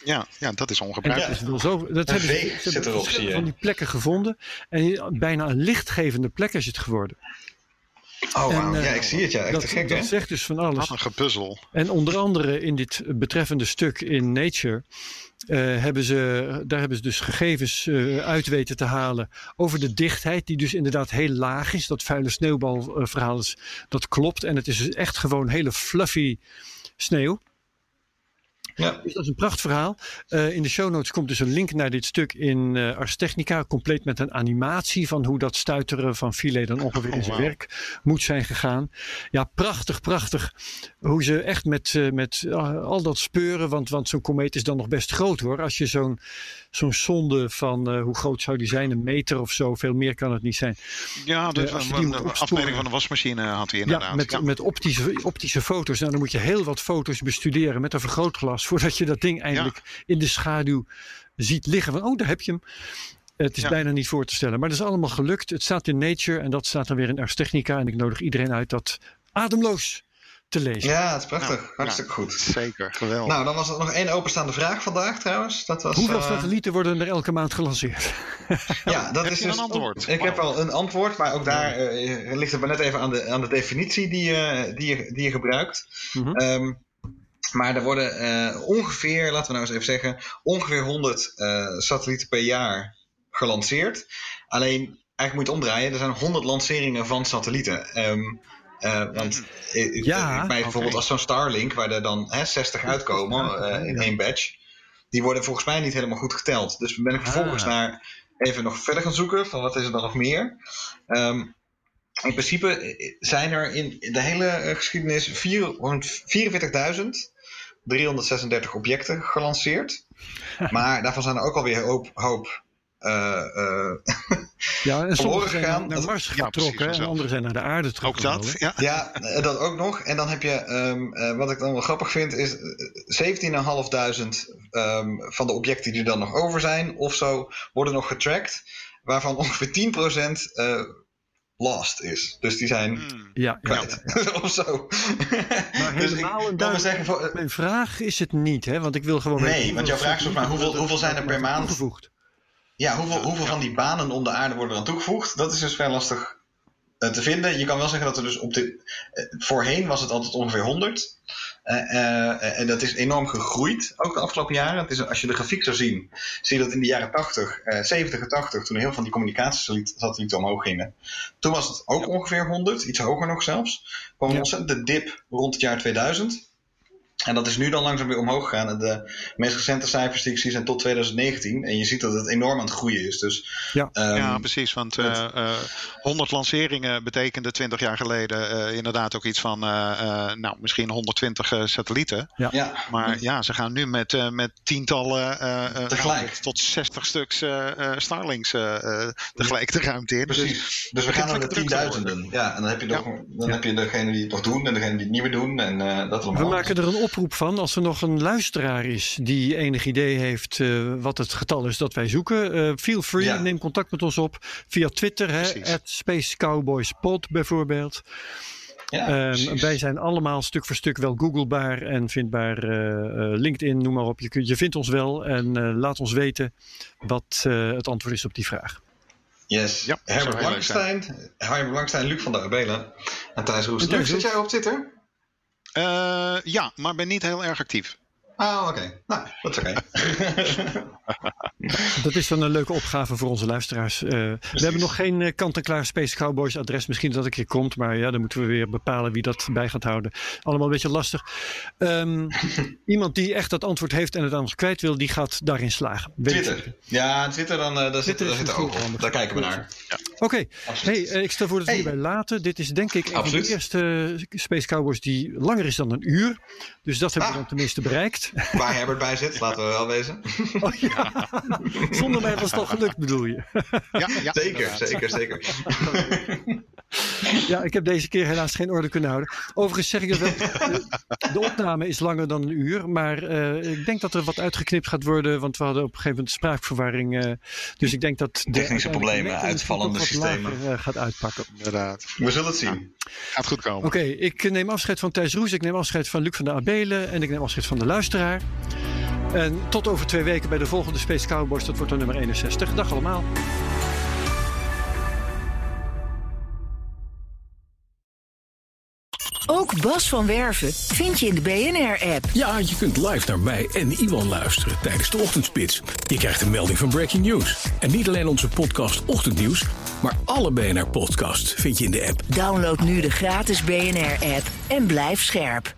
C: Ja, ja, dat is ongebruikelijk.
A: dat is wel zo. Dat hebben ze,
D: veeg
A: ze hebben
D: zit erop,
A: verschillende
D: zie je.
A: van die plekken gevonden. En bijna een lichtgevende plek is het geworden.
D: Oh,
A: En,
D: wauw.
A: eh,
D: ja, ik zie het. Ja, echt
A: dat,
D: te gek, hè?
A: dat zegt dus van alles.
C: Wat een gepuzzel.
A: En onder andere in dit betreffende stuk in Nature. eh, hebben ze, daar hebben ze dus gegevens eh, uit weten te halen over de dichtheid, die dus inderdaad heel laag is. Dat vuile sneeuwbalverhaal is, dat klopt. En het is dus echt gewoon hele fluffy sneeuw.
D: Ja.
A: Dus dat is een prachtverhaal. Eh in de show notes komt dus een link naar dit stuk in eh Ars Technica. Compleet met een animatie van hoe dat stuiteren van filet dan ongeveer in zijn
C: wauw.
A: werk moet zijn gegaan. Ja, prachtig, prachtig. Hoe ze echt met, eh, met al dat speuren. Want, want zo'n komeet is dan nog best groot hoor. Als je zo'n zo'n sonde van, hoe groot zou die zijn? Een meter of zo. Veel meer kan het niet zijn.
C: Ja,
A: die
C: een, afmeting van de wasmachine had hij inderdaad.
A: Ja, met, met optische, optische foto's. Nou, dan moet je heel wat foto's bestuderen met een vergrootglas. Voordat je dat ding eindelijk in de schaduw ziet liggen. Van, oh, daar heb je hem. Het is
C: Ja.
A: bijna niet voor te stellen. Maar dat is allemaal gelukt. Het staat in Nature en dat staat dan weer in Ars Technica. En ik nodig iedereen uit dat ademloos te lezen.
D: Ja, het is prachtig.
C: Nou,
D: Hartstikke goed.
C: Zeker, geweldig.
D: Nou, dan was er nog één openstaande vraag vandaag trouwens. Dat was,
A: Hoeveel
D: eh,
A: satellieten worden er elke maand gelanceerd? [laughs]
D: Ja, dat
C: Heb
D: is
C: je een
D: dus,
C: antwoord?
D: Ik heb wel een antwoord, maar ook daar eh, ligt het maar net even aan de, aan de definitie die je, die je, die je gebruikt. Ehm, maar er worden eh, ongeveer, laten we nou eens even zeggen, ongeveer 100 eh, satellieten per jaar gelanceerd. Alleen, eigenlijk moet je het omdraaien, er zijn 100 lanceringen van satellieten. Ehm, eh, want
A: ja,
D: bij bijvoorbeeld als zo'n Starlink, waar er dan hè, 60 uitkomen in één batch, die worden volgens mij niet helemaal goed geteld. Dus ben ik vervolgens naar even nog verder gaan zoeken van wat is er dan nog meer. Ehm, in principe zijn er in de hele geschiedenis 44.000 336 objecten gelanceerd. [laughs] maar daarvan zijn er ook alweer hoop, hoop uh,
A: ja, en [laughs]
D: gegaan.
A: naar Mars getrokken en anderen zijn naar de aarde
C: getrokken.
A: Ook
C: dat, ja.
D: Eh, dat ook nog. En dan heb je, ehm, wat ik dan wel grappig vind, is 17.500 ehm, van de objecten die er dan nog over zijn of zo, worden nog getracked, waarvan ongeveer 10% lost is. Dus die zijn
C: Hmm.
A: Ja, ja.
D: kwijt. [laughs] of zo.
A: Maar [laughs]
D: dus ik
A: helemaal
D: kan maar zeggen, voor,
A: Mijn vraag is het niet, hè? want ik wil gewoon
D: Nee,
A: weten
D: want jouw vraag is volgens mij, hoeveel- hoeveel zijn er per maand?
A: Toegevoegd.
D: ja, hoeveel, hoeveel van die banen om de aarde worden dan toegevoegd? Dat is dus vrij lastig eh, te vinden. Je kan wel zeggen dat er dus op de. eh, voorheen was het altijd ongeveer 100. Eh, eh, en dat is enorm gegroeid, ook de afgelopen jaren. Het is, als je de grafiek zou zien, zie je dat in de jaren 80, eh 70 en 80, toen heel veel van die communicatiesatellieten omhoog gingen. Toen was het ook ongeveer 100, iets hoger nog zelfs. Kwam een
A: Ja.
D: ontzettende dip rond het jaar 2000. En dat is nu dan langzaam weer omhoog gegaan. En de meest recente cijfers die ik zie zijn tot 2019. En je ziet dat het enorm aan het groeien is. Dus,
A: Ja.
D: ehm,
C: ja, precies. Want eh, eh, 100 lanceringen betekende 20 jaar geleden eh, inderdaad ook iets van, eh, eh, nou, misschien 120 eh, satellieten.
D: ja,
C: Maar ja, ze gaan nu met, eh, met tientallen, eh, eh,
D: Tegelijk.
C: tot 60 stuks eh, eh, Starlinks eh, eh, tegelijk de ruimte in. Dus
D: precies. Dus we gaan naar de tienduizenden. Ja, en dan heb je, nog, dan heb je degene die het nog doen en degene die het niet meer doen. En eh, dat
A: We
D: allemaal.
A: maken er een oproep van als er nog een luisteraar is die enig idee heeft eh, wat het getal is dat wij zoeken. eh, feel free,
D: Ja.
A: neem contact met ons op via Twitter, hè, at Space Cowboys Pod bijvoorbeeld.
D: Ja,
A: Ehm, wij zijn allemaal stuk voor stuk wel googlebaar en vindbaar. eh, eh, LinkedIn, noem maar op. Je, kunt, je vindt ons wel en eh, laat ons weten wat eh, het antwoord is op die vraag.
D: Yes.
C: Ja,
D: Herbert. Blankenstein, Herbert Luc van der Abelen en Thijs Roes.
A: En Thijs
D: Luc, zit jij op Twitter?
C: Eh, ja, maar ben niet heel erg actief.
D: Ah, oké. Nou, dat is oké. [laughs]
A: Dat is dan een leuke opgave voor onze luisteraars. Eh, we hebben nog geen eh, kant-en-klaar Space Cowboys adres. Misschien dat het een keer komt, maar ja, dan moeten we weer bepalen wie dat bij gaat houden. Allemaal een beetje lastig. Ehm, [laughs] iemand die echt dat antwoord heeft en het aan ons kwijt wil, die gaat daarin slagen. Weet ik.
D: Twitter. Ja, Twitter, dan, eh, daar zit,
A: Twitter
D: daar zit
A: een
D: ook. Daar kijken we naar.
A: Oké, hey, ik stel voor dat we
D: Hey.
A: hierbij laten. Dit is denk ik een van de eerste Space Cowboys die langer is dan een uur. Dus dat hebben we
D: Ah.
A: dan tenminste bereikt.
D: Waar Herbert bij zit, laten we wel wezen. [laughs]
A: Oh, ja. Zonder mij was het al gelukt, bedoel je?
C: Ja, ja [laughs]
D: Zeker,
C: inderdaad.
D: zeker, zeker.
A: Ja, ik heb deze keer helaas geen orde kunnen houden. Overigens zeg ik het wel. de- opname is langer dan een uur. Maar eh, ik denk dat er wat uitgeknipt gaat worden. Want we hadden op een gegeven moment spraakverwarring. eh, dus ik denk dat de
D: Technische problemen, uitvallende systemen.
A: lager, eh, gaat uitpakken.
C: Inderdaad.
D: We zullen het zien.
C: Gaat goed komen.
A: Oké, ik neem afscheid van Thijs Roes. Ik neem afscheid van Luc van der Abelen. En ik neem afscheid van de luisteraar. En tot over twee weken bij de volgende Space Cowboys. Dat wordt dan nummer 61. Dag allemaal.
E: Ook Bas van Werven vind je in de BNR-app.
F: Ja, je kunt live naar mij en Iwan luisteren tijdens de ochtendspits. Je krijgt een melding van Breaking News. En niet alleen onze podcast Ochtendnieuws, maar alle BNR-podcasts vind je in de app.
E: Download nu de gratis BNR-app en blijf scherp.